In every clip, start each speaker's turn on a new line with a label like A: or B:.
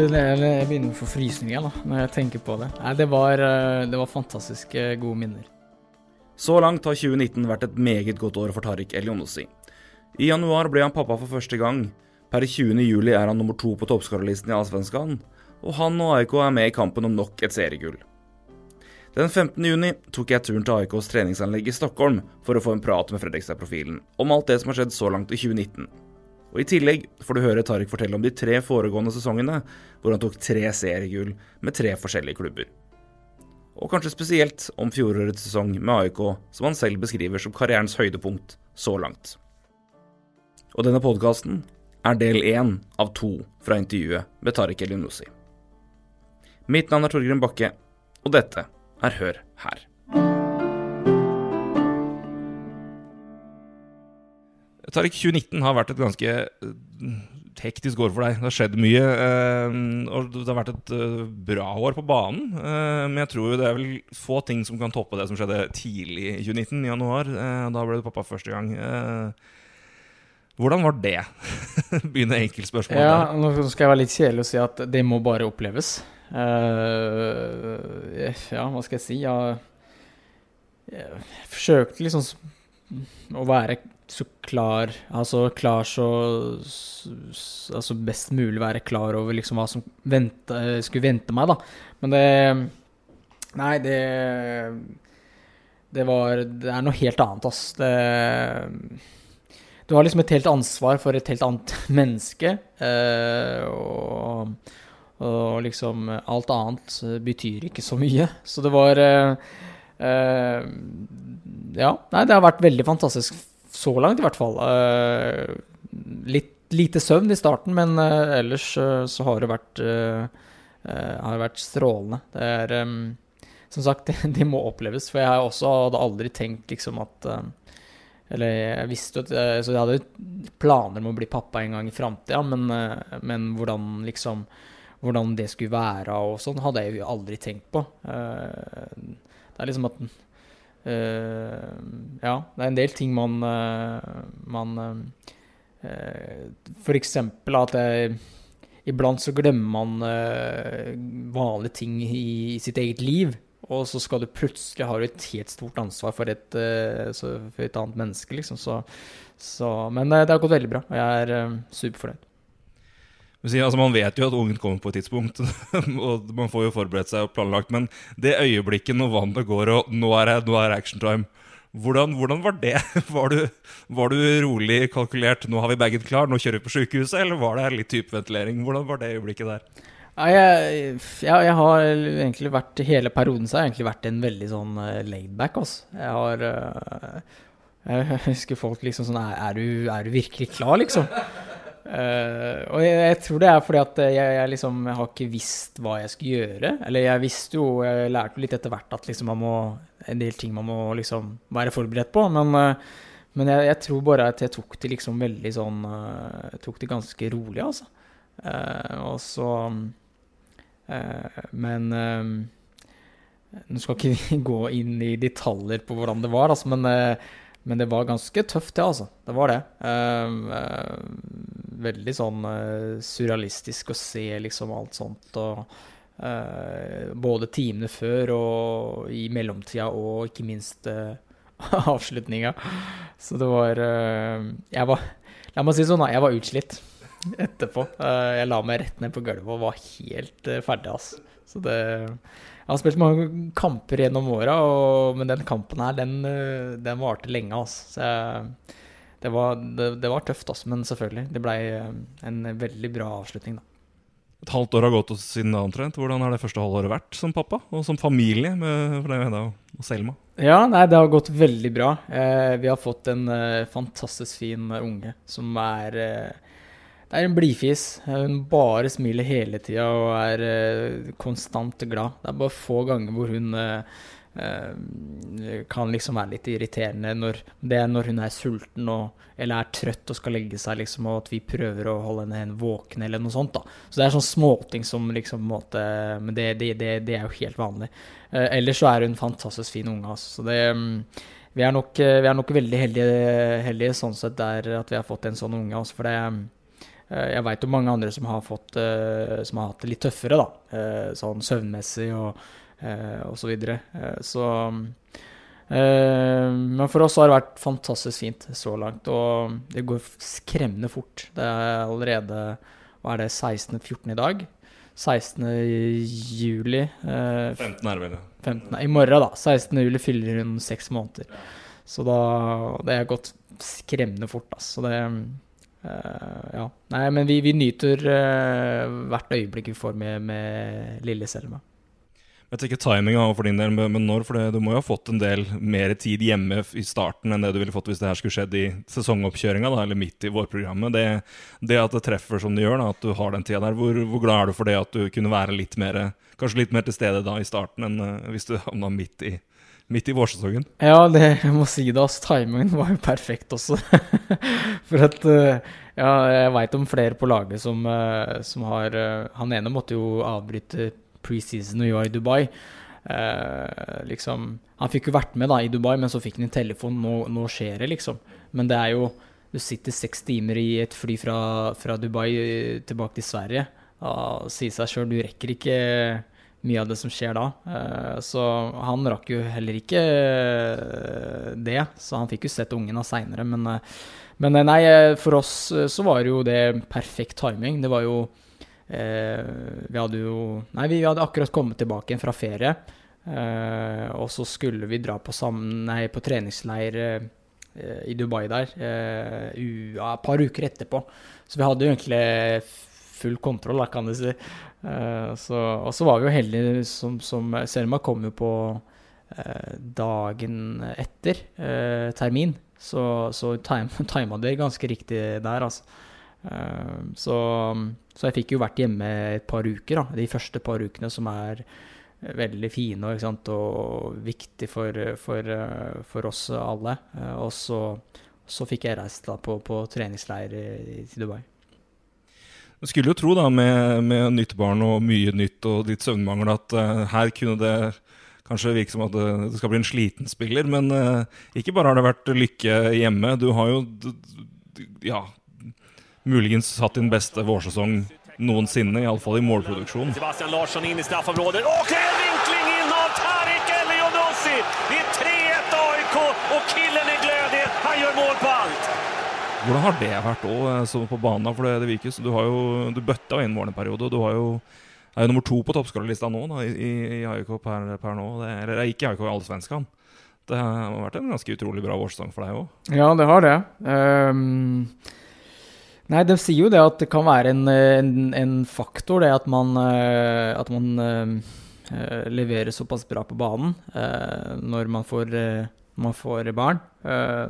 A: Jeg, begynner å få frysninger da, når jeg tenker på det. Nei, det var, eh, det var fantastiske gode minner.
B: Så langt har 2019 vært et meget godt år for Tariq Elionossi. I januar ble han pappa for første gang. Per 20. juli er han nummer to på toppskårerlisten i Allsvenskan, og han og AIK er med i kampen om nok et seriegull. Den 15. juni tok jeg turen til AIKs treningsanlegg i Stockholm for å få en prat med Fredrikstad-profilen om alt det som har skjedd så langt i 2019. Og I tillegg får du høre Tariq fortelle om de tre foregående sesongene, hvor han tok tre seriegull med tre forskjellige klubber. Og kanskje spesielt om fjorårets sesong med AIK, som han selv beskriver som karrierens høydepunkt så langt. Og denne podkasten er del én av to fra intervjuet med Tariq Elinossi. Mitt navn er Torgrim Bakke, og dette er Hør her. Tariq, 2019 har vært et ganske eh, hektisk år for deg. Det har skjedd mye. Eh, og det har vært et eh, bra år på banen. Men jeg tror det er vel få ting som kan toppe det som skjedde tidlig i 2019, i januar. Da ble du pappa første gang. Hvordan var det? Begynner enkeltspørsmål
A: ja, der. Nå skal jeg være litt kjedelig og si at det må bare oppleves. ja, hva skal jeg si? Jeg, jeg forsøkte liksom å være så klar Altså klar så Altså best mulig være klar over liksom hva som vente, skulle vente meg, da. Men det Nei, det Det var Det er noe helt annet, ass. Det Du har liksom et helt ansvar for et helt annet menneske. Eh, og, og liksom Alt annet betyr ikke så mye. Så det var eh, Ja, nei, det har vært veldig fantastisk så langt, i hvert fall. Uh, litt lite søvn i starten, men uh, ellers uh, så har det vært, har vært strålende. Det er Som sagt, det, må oppleves. For jeg også hadde aldri tenkt liksom at Eller jeg visste at Så jeg hadde planer om å bli pappa en gang i framtida, men, men hvordan liksom hvordan det skulle være og sånn, hadde jeg jo aldri tenkt på. Det er liksom at ja, det er en del ting man, uh, man uh, For eksempel at jeg, iblant så glemmer man vanlige ting i, sitt eget liv. Og så skal du plutselig ha et helt stort ansvar for et, for et annet menneske, liksom. Så, så, men det har gått veldig bra, og jeg er superfornøyd.
B: Altså, man vet jo at ungen kommer på et tidspunkt, og man får jo forberedt seg og planlagt. Men det øyeblikket når vannet går og nå er, nå er action time, hvordan, hvordan, var det? Var du, var du, rolig kalkulert? Nå har vi bagen klar, nå kjører vi på sykehuset? Eller var det litt typeventilering? Hvordan var det øyeblikket der?
A: Ja, jeg, ja, jeg, har egentlig vært Hele perioden så har jeg egentlig vært en veldig sånn uh, laidback. Altså. Jeg har uh, Jeg husker folk liksom sånn er, er, du, er du virkelig klar, liksom? Uh, og jeg, jeg, tror det er fordi at jeg, jeg, liksom jeg har ikke visst hva jeg skulle gjøre. Eller jeg visste jo, jeg lærte jo litt etter hvert at liksom man må, en del ting man må liksom være forberedt på. Men, uh, men jeg, tror bare at jeg tok det liksom veldig sånn uh, Tok det ganske rolig, altså. og så Men Nå skal ikke vi gå inn i detaljer på hvordan det var, altså, men men det var ganske tøft, det, altså. Det var det. Uh, uh, veldig sånn uh, surrealistisk å se liksom alt sånt. Og både timene før og i mellomtida, og ikke minst avslutninga. Så det var Jeg var La meg si sånn, jeg var utslitt etterpå. jeg la meg rett ned på gulvet og var helt ferdig, altså. Så det jeg har spilt mange kamper gjennom åra, men den kampen her, den, eh, den varte lenge. Altså. Det, var, det, det, var, tøft, altså, men selvfølgelig. Det ble eh, en veldig bra avslutning, da.
B: Et halvt år har gått siden omtrent. Hvordan har det første halvåret vært som pappa? Og som familie med Freda og Selma?
A: Ja, nei, Det har gått veldig bra. Eh, vi har fått en eh, fantastisk fin unge som er eh, det er en blidfis. Hun bare smiler hele tida og er uh, konstant glad. Det er bare få ganger hvor hun uh, uh, kan liksom være litt irriterende. Når, det er når hun er sulten og, eller er trøtt og skal legge seg, liksom, og at vi prøver å holde henne våken eller noe sånt. da. Så det er sånne småting som liksom måte, Men det, det, det, det, er jo helt vanlig. ellers så er hun fantastisk fin unge. Altså. Så det um, vi er, nok, vi er nok veldig heldige, heldige, sånn sett der at vi har fått en sånn unge. Altså, for det Eh, jeg veit om mange andre som har, fått, eh, som har hatt det litt tøffere, da. Eh, sånn søvnmessig og, eh, og så videre. Eh, så eh, Men for oss har det vært fantastisk fint så langt, og det går skremmende fort. Det er allerede hva er det, 16.14 i dag. 16. juli eh,
B: 15 er det vel, det
A: 15, I morgen, da. 16. juli fyller hun seks måneder. Så da Det har gått skremmende fort, altså. Så det eh, Ja. Nei, men vi, vi nyter eh, hvert øyeblikk vi får med, med lille Selma.
B: Jeg tenker timinga for din del, men når? For det, du må jo ha fått en del mer tid hjemme i starten enn det du ville fått hvis det her skulle skjedd i sesongoppkjøringa, eller midt i vårprogrammet. Det, det at det treffer som det gjør, da, at du har den tida der, hvor, hvor glad er du for det at du kunne være litt mer, kanskje litt mer til stede da i starten enn eh, hvis du havna midt i, midt i vårsesongen?
A: Ja, det, jeg må si det. Altså, timingen var jo perfekt også. For at eh, Ja, jeg veit om flere på laget som, eh, som har eh, Han ene måtte jo avbryte preseason og gjøre i Dubai. Eh, liksom Han fikk jo vært med da i Dubai, men så fikk han en telefon. Nå, nå skjer det, liksom. Men det er jo Du sitter seks timer i et fly fra, fra Dubai tilbake til Sverige. Ja, sier seg sjøl, du rekker ikke mye av det som skjer da. Eh, Så han rakk jo heller ikke eh, det, så han fikk jo sett ungene seinere. Men, eh, men nei, for oss så var jo det perfekt timing. Det var jo Vi hadde jo Nei, vi hadde akkurat kommet tilbake fra ferie. og så skulle vi dra på, sammen, nei, på treningsleir i Dubai der et par uker etterpå. Så vi hadde jo egentlig full kontroll, kan du si. Eh, og så var vi jo heldige som, som Selma kom jo på eh, dagen etter eh, termin. Så, så tima det ganske riktig der, altså. Så, så jeg fikk jo vært hjemme et par uker, da. De første par ukene som er veldig fine sant, og viktig for, for, for oss alle. Og så, så fikk jeg reist da på, på treningsleir i, i Dubai.
B: Du skulle jo tro, da, med, med nytt barn og mye nytt og litt søvnmangel, at uh, her kunne det kanskje virke som at det, skal bli en sliten spiller. Men uh, ikke bare har det vært lykke hjemme. Du har jo ja, muligens hatt din beste vårsesong noensinne, iallfall i målproduksjon.
C: Sebastian Larsson inn i straffområdet Og en vinkling in av Tarik Elionossi! Det är 3-1 AIK och killen är glödig. Han gör mål på allt.
B: Hvordan har det vært òg, på banen? For det, det virker som du har jo Du bøtta inn mål en periode, og du har jo er jo nummer to på toppskårerlista nå da, i, i AIK per, per nå. Det, eller ikke AIK, Allsvenskan. Det har vært en ganske utrolig bra vårsesong for deg òg.
A: Ja, det har det. Um, nei, de sier jo det at det kan være en, en, en faktor, det at man, eh, at man uh, leverer såpass bra på banen uh, når man får, uh, man får barn. Eh,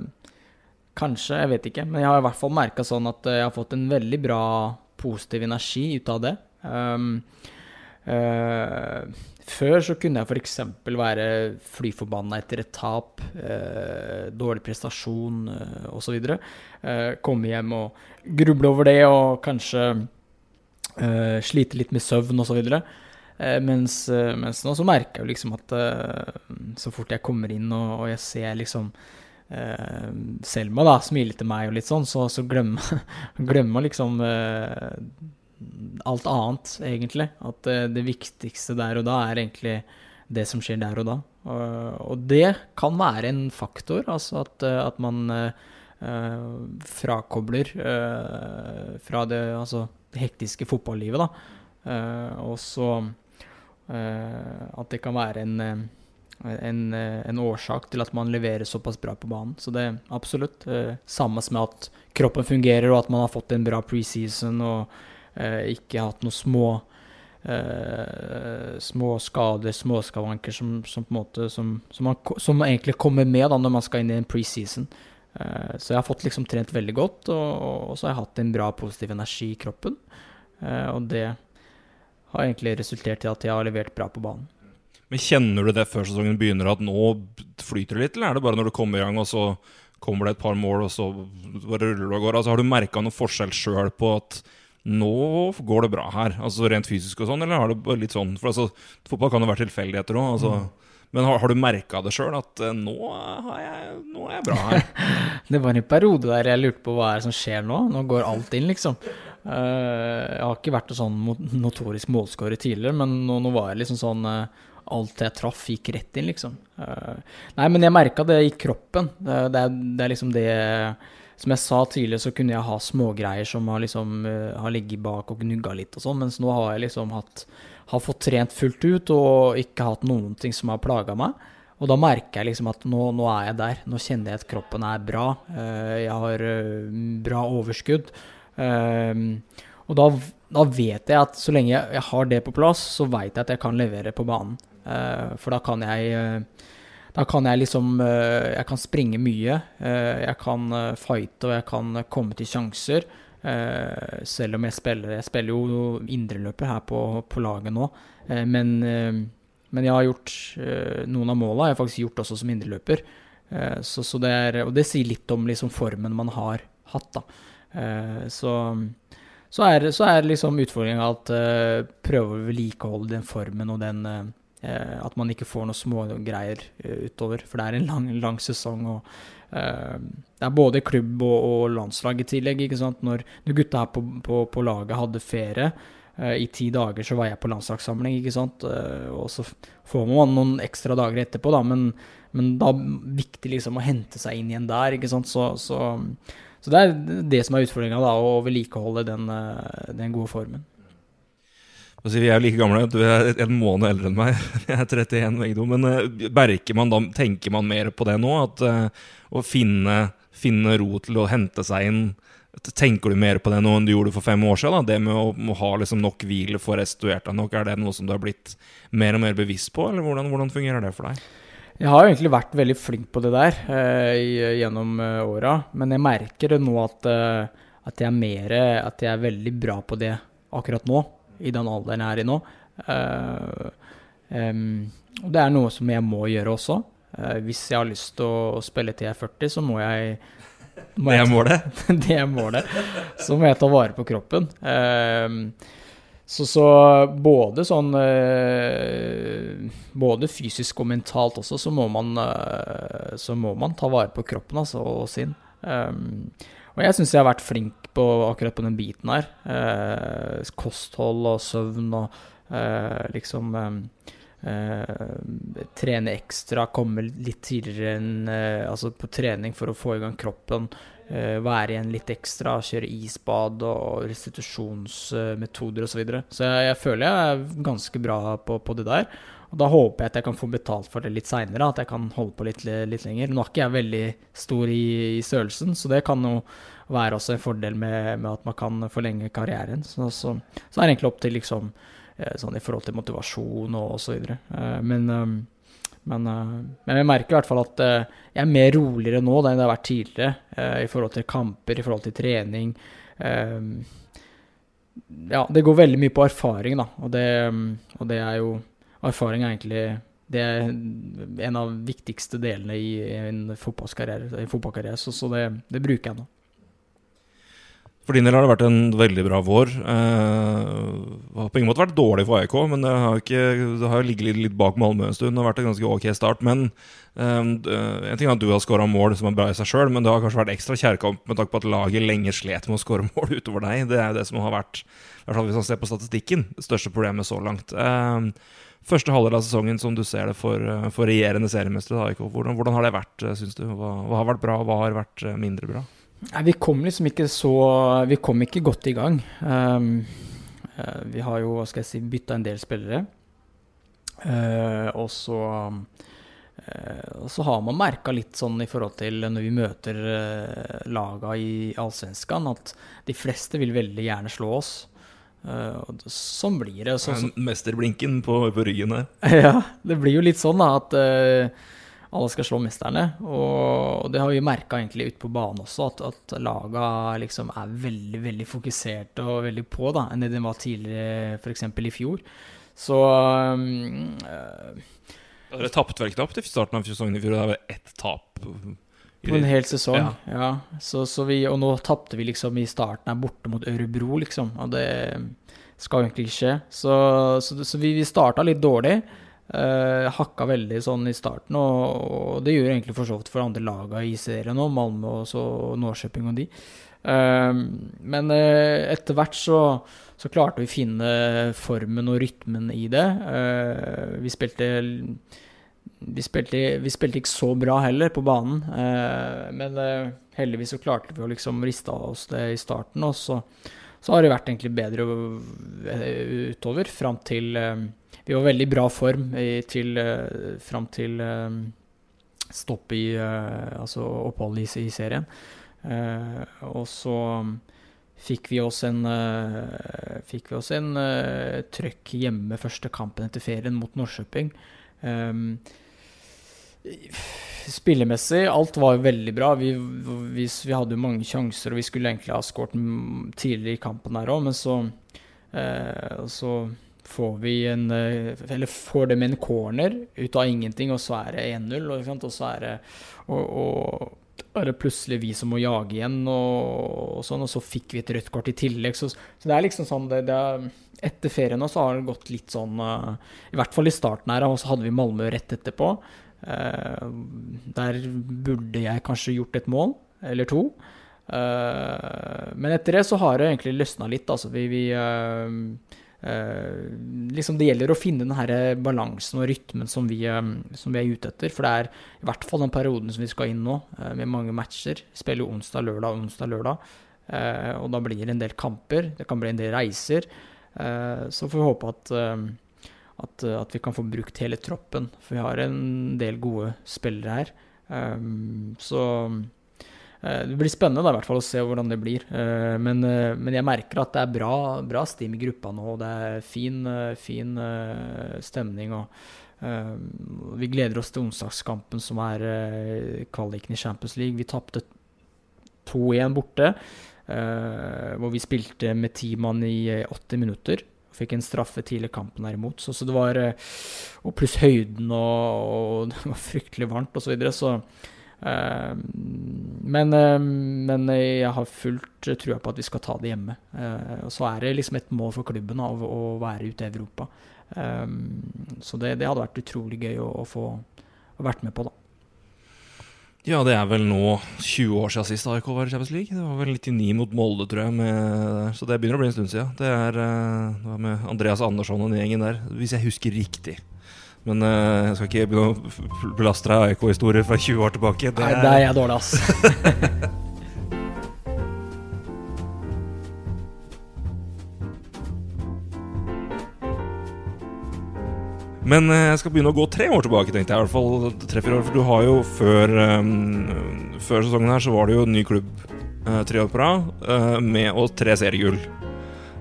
A: kanskje, jeg vet ikke. Men jeg har i hvert fall merka sånn at eh, jeg har fått en veldig bra positiv energi ut av det. Um, uh, før så kunne jeg f.eks. være fly forbanna etter et tap, uh, dårlig prestasjon uh, osv. Uh, komme hjem og gruble over det og kanskje uh, slite litt med søvn osv. Mens, mens nå så merker jeg jo liksom at så fort jeg kommer inn og, og jeg ser liksom Selma da smiler til meg og litt sånn, så, så glemmer man liksom uh, alt annet, egentlig. At uh, det viktigste der og da er egentlig det som skjer der og da. Og, det kan være en faktor, altså at, eh, at man eh, eh, frakobler eh, fra det, altså, hektiske fotballivet, da. Eh, og så eh, at det kan være en, eh, en, eh, en årsak til at man leverer såpass bra på banen. Så det er absolutt eh, samme som at kroppen fungerer, og at man har fått en bra preseason og eh, ikke hatt noen små eh, små skader, småskavanker som, som på en måte som, som, man, som egentlig kommer med da når man skal inn i en preseason. Eh, så jeg har fått liksom trent veldig godt, og, og så har jeg hatt en bra positiv energi i kroppen. Eh, og det har egentlig resultert i at jeg har levert bra på banen.
B: Men kjenner du det før sesongen begynner, at nå flyter det litt, eller er det bare når du kommer i gang, og så kommer det et par mål, og så bare ruller det og går? Altså, har du merka noen forskjell sjøl på at nå går det bra her, altså rent fysisk og sånn, eller har det bare litt sånn For altså, fotball kan jo være tilfeldigheter òg, altså. Men har, har du merka det sjøl, at eh, nå, har jeg, nå er jeg bra her?
A: Det var en periode der jeg lurte på hva er det som skjer nå. Nå går alt inn, liksom. Eh, jeg har ikke vært en sånn notorisk målskårer tidligere, men nå, nå var jeg liksom sånn eh, Alt jeg traff, gikk rett inn, liksom. Eh, nei, men jeg merka det i kroppen. Det, det, det er liksom det Som jeg sa tidligere, så kunne jeg ha smågreier som har liksom eh, har ligget bak og gnugga litt og sånn, mens nå har jeg liksom hatt Har fått trent fullt ut og ikke hatt noen ting som har plaga meg. Og da merker jeg liksom at nå, nå er jeg der. Nå kjenner jeg at kroppen er bra. Eh, jeg har bra overskudd. Eh, og da, da vet jeg at så lenge jeg, har det på plass, så vet jeg at jeg kan levere på banen. Eh, for da kan jeg eh, da kan jeg liksom eh, Jeg kan springe mye. Jeg kan fighte og jeg kan komme til sjanser. Selv om jeg spiller Jeg spiller jo indreløper her på, på laget nå. Men, men jeg har gjort noen av måla har faktisk gjort også som indreløper. Så, så det er, og det sier litt om liksom formen man har hatt. da. Så, så, er, så er liksom utfordringa at prøve å vedlikeholde den formen og den at man ikke får noen smågreier uh, utover. For det er en lang, lang sesong. og eh, Det er både klubb og, og landslag i tillegg. ikke sant? Når, når gutta her på, på, på laget hadde ferie eh, i ti dager, så var jeg på landslagssamling. ikke sant? Eh, og så får man noen ekstra dager etterpå, da, men, men da er det viktig liksom å hente seg inn igjen der. ikke sant? Så, så, så det er det som er utfordringa, å vedlikeholde den, eh, den gode formen.
B: Vi er jo like gamle. Du er en måned eldre enn meg. Jeg er 31 begge to. Men uh, man da, tenker man mer på det nå? At uh, å finne, finne ro til å hente seg inn Tenker du mer på det nå enn du gjorde for fem år siden? Da? Det med å, å ha liksom nok hvile, få restituert deg nok, er det noe som du har blitt mer og mer bevisst på? Eller hvordan, hvordan fungerer det for deg?
A: Jeg har egentlig vært veldig flink på det der eh, gjennom eh, åra, men jeg merker det nå at, eh, at, jeg er mer, at jeg er veldig bra på det akkurat nå, i den alderen jeg er i nå. Um, og det er noe som jeg må gjøre også. Uh, hvis jeg har lyst til å spille til jeg er 40, så må jeg
B: må Det er målet?
A: det er målet. Så må jeg ta vare på kroppen. Så, så, både sånn Både fysisk og mentalt også, så må man, så må man ta vare på kroppen altså, og sin. Og jeg syns jeg har vært flink på akkurat på den biten her. Eh, kosthold og søvn og eh, liksom eh, Trene ekstra, komme litt tidligere enn Altså på trening for å få i gang kroppen. være igjen litt ekstra, kjøre isbad og restitusjonsmetoder osv. Så, så jeg, jeg, føler jeg er ganske bra på, på det der. Og da håper jeg at jeg kan få betalt for det litt seinere, at jeg kan holde på litt, litt, lenger. Nå er ikke jeg veldig stor i, i størrelsen, så det kan jo være også en fordel med, med at man kan forlenge karrieren. Så, så, så, er det egentlig opp til liksom sånn i forhold til motivasjon og osv. Men, men, men jeg merker i hvert fall at jeg er mer roligere nå enn det har vært tidligere i forhold til kamper, i forhold til trening. Ja, det går veldig mye på erfaring, da, og det, og det er jo erfaring er egentlig det er en av de viktigste delene i en fotballkarriere. fotballkarriere så, så det, det, bruker jeg nå.
B: For din del har det vært en veldig bra vår. Eh, har på ingen måte vært dårlig for AIK, men det har, ikke, det har ligget litt, bak Malmö en stund. Det har vært en ganske ok start. Men eh, En ting er at du har skåra mål som er bra i seg sjøl, men det har kanskje vært ekstra kjærkamp med takk på at laget lenge slet med å skåre mål utover deg. Det er det som har vært, i hvert fall hvis man ser på statistikken, det største problemet så langt. Eh, første halvdel av sesongen som du ser det for, for regjerende seriemestere Hvordan, hvordan, har det vært, syns du? Hva, hva, har vært bra, hva har vært mindre bra?
A: Nei, Vi kom liksom ikke så Vi kom ikke godt i gang. Um, vi har jo, hva skal jeg si, bytta en del spillere. Uh, og så uh, så har man merka litt sånn i forhold til når vi møter laga i Allsvenskan, at de fleste vil veldig gjerne slå oss. Uh, sånn blir det. Så, så,
B: Mesterblinken på, på ryggen her.
A: ja, det blir jo litt sånn da, at uh, alle skal slå mesterne. Og det har vi merka egentlig ute på banen også, at, at laga liksom er veldig veldig fokusert og veldig på da, enn det de var tidligere, f.eks. i fjor. Så um, uh,
B: Dere tapte vel knapt i starten av sesongen i fjor? Det er vel ett tap?
A: På en hel sesong, ja. ja. Så, så vi, og nå tapte vi liksom i starten her borte mot Ørebro, liksom. Og det skal egentlig ikke skje. Så, så, så vi, vi starta litt dårlig. Uh, hakka veldig sånn i starten, og, og det gjør egentlig for så vidt for andre laga i serien nå, Malmö og så Norrköping og de. Uh, men uh, etter hvert så, så klarte vi å finne formen og rytmen i det. Eh, vi spilte vi spilte, vi spilte, ikke så bra heller på banen, eh, men eh, heldigvis så klarte vi å liksom riste av oss det i starten. Og så, så har det vært egentlig bedre utover, fram til eh, Vi var veldig bra form i, til, eh, fram til eh, stopp i Altså opphold i, i serien. og så fikk vi oss en, fikk vi oss en trøkk hjemme første kampen etter ferien mot Norrköping. Um, Spillemessig, alt var jo veldig bra. Vi, vi, vi, hadde jo mange sjanser, og vi skulle egentlig ha skåret tidligere i kampen der òg, men så, eh, så får vi en eh, Eller får dem en corner ut av ingenting, og så er det 1-0, og, så er det og, og, er det plutselig vi som må jage igjen, og, og, sånn, og så fikk vi et rødt kort i tillegg. Så, så det er liksom sånn det, det er, Etter ferien så har det gått litt sånn uh, I hvert fall i starten her, og så hadde vi Malmö rett etterpå. Eh, der burde jeg kanskje gjort et mål eller to. Eh, men etter det så har det egentlig løsna litt. Altså vi, vi Uh, liksom Det gjelder å finne den her balansen og rytmen som vi, som vi, er ute etter. For det er i hvert fall den perioden som vi skal inn nå, med mange matcher. Spiller onsdag, lørdag, onsdag, lørdag. og da blir det en del kamper. Det kan bli en del reiser. så får vi håpe at at, eh, at, vi kan få brukt hele troppen. For vi har en del gode spillere her. Um, så uh, det blir spennende da, i hvert fall å se hvordan det blir. Uh, men, uh, men, jeg merker at det er bra, bra stim i gruppa nå. og Det er fin, fin stemning. og Vi gleder oss til onsdagskampen, som er kvaliken i Champions League. Vi tapte 2-1 borte, hvor vi spilte med ti mann i 80 minutter. Fikk en straffe tidlig i kampen derimot. Så, så, det var eh, Og pluss høyden, og, og, det var fryktelig varmt osv. Så, videre, så uh, men, uh, men, jeg har fullt trua på at vi skal ta det hjemme. Uh, og så er det liksom et mål for klubben av å være ute i Europa. så det, det, hadde vært utrolig gøy å, å få vært med på, da.
B: Ja, det er vel nå 20 år siden sist AIK var i Champions League. Det var vel 99 mot Molde, tror jeg. Med, så det begynner å bli en stund siden. Det, er, eh, det var med Andreas Andersson og den gjengen der, hvis jeg husker riktig. Men uh, jeg skal ikke begynne å belaste deg AIK-historier fra 20 år tilbake.
A: Er, Nei, det er jeg dårlig, ass.
B: Men eh, jeg skal begynne å gå tre år tilbake, tenkte jeg. I hvert fall tre-fire år. For du har jo før, um, før sesongen her så var det jo en ny klubb uh, tre år på rad, uh, med og tre seriegull.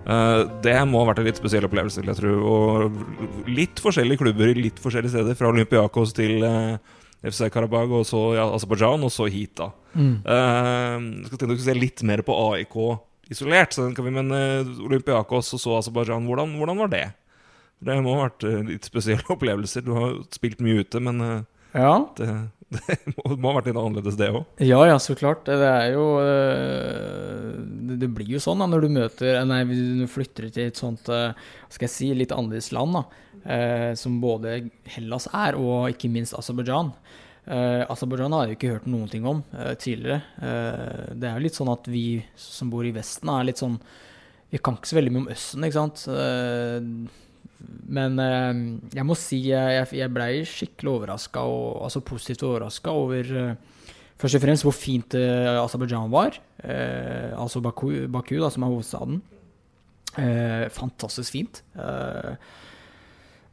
B: Uh, det må ha vært en litt spesiell opplevelse, vil jeg tro. Og litt forskjellige klubber i litt forskjellige steder. Fra Olympiakos til FC Karabag, og så ja, Aserbajdsjan, og så hit, da. Mm. jeg skal tenke å se litt mer på AIK isolert. Så kan vi, Men Olympiakos og så Aserbajdsjan, hvordan, hvordan var det? Det må ha vært eh, litt spesielle opplevelser. Du har spilt mye ute, men eh, ja. det, det, må, ha vært litt annerledes, det òg?
A: Ja, ja, så klart. Det er jo eh, Det blir jo sånn da, når du møter Nei, du flytter til et sånt skal jeg si, litt annerledes land, da, som både Hellas er, og ikke minst Aserbajdsjan. Uh, Aserbajdsjan har jeg jo ikke hørt noen ting om uh, tidligere. Uh, det er jo litt sånn at vi som bor i Vesten, er litt sånn Vi kan ikke så veldig mye om Østen, ikke sant. Uh, men eh, jeg må si jeg, jeg blei skikkelig overraska, altså positivt overraska over eh, først og fremst hvor fint uh, Aserbajdsjan var. Uh, altså Baku, Baku da, som er hovedstaden. Uh, fantastisk fint. Uh,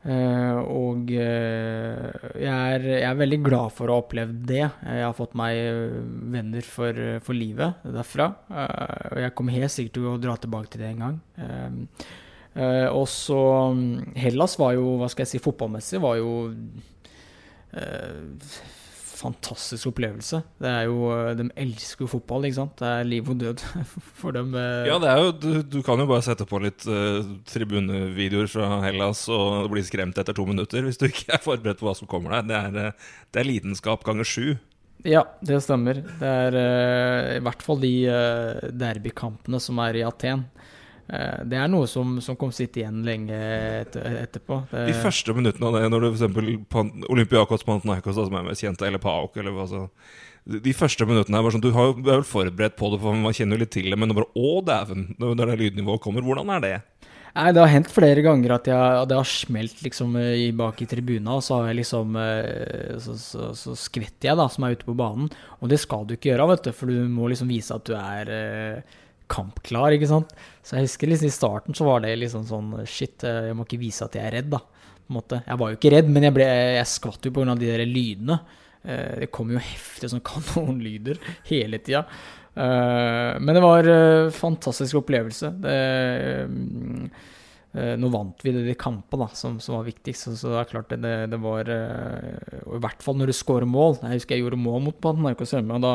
A: og jeg er, jeg, er, veldig glad for å ha opplevd det. Jeg har fått meg venner for, for livet derfra. og jeg kommer helt sikkert til å dra tilbake til det en gang. Uh, og så mm, Hellas var jo, hva skal jeg si, fotballmessig var jo uh, fantastisk opplevelse. Det er jo, eh, De elsker jo fotball, ikke sant. Det er liv og død for dem.
B: Ja, det er jo, du, du kan jo bare sette på litt uh, tribunevideoer fra Hellas og bli skremt etter to minutter hvis du ikke er forberedt på hva som kommer deg. Det er, det er lidenskap ganger sju.
A: Ja, det stemmer. Det er uh, i hvert fall de uh, derbykampene som er i Aten. Eh, det er noe som, som kom sitte igjen lenge etter, etterpå.
B: Det, De første minuttene av det, når du f.eks. Olympiakos Panathinaikos, som er mest kjent, eller PAOK, eller hva så De første minuttene her sånn Du, har jo, er vel forberedt på det, for man kjenner jo litt til det, men bare Å, dæven! Når det lydnivået kommer, hvordan er det?
A: Nei, det har hendt flere ganger at, jeg, at det har smelt liksom i, bak i tribuna, og så har jeg liksom eh, Så, så, så skvetter jeg, da, som er ute på banen. Og det skal du ikke gjøre, vet du, for du må liksom vise at du er eh, kampklar, ikke sant. Så jeg husker liksom i starten så var det liksom sånn Shit, eh, jeg må ikke vise at jeg er redd, da. På en måte. Jeg var jo ikke redd, men jeg, ble, jeg skvatt jo av de der lydene. Eh, det kom jo heftige sånn kanonlyder hele tida. Eh, men det var en fantastisk opplevelse. Det, nå vant vi de kampene som, som, var viktigst, så, så, det er klart det, det, det var I hvert fall når du scorer mål. Jeg husker jeg gjorde mål mot Panathinaikos hjemme. og da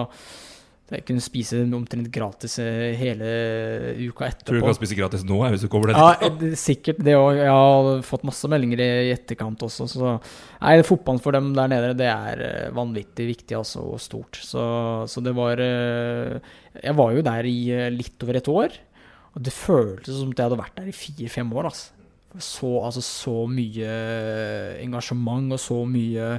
A: jeg kunne spise omtrent gratis eh, hele uka etterpå.
B: Tror du du kan spise gratis nå, hvis du kommer dit?
A: Ja, sikkert det òg. Jeg har fått masse meldinger i etterkant også. Så nei, fotballen for dem der nede, det er eh, vanvittig viktig altså, og stort. Så, så, det var eh, Jeg var jo der i litt over et år. Og det føltes som at jeg hadde vært der i fire-fem år. Altså. Så, altså, så mye engasjement og så mye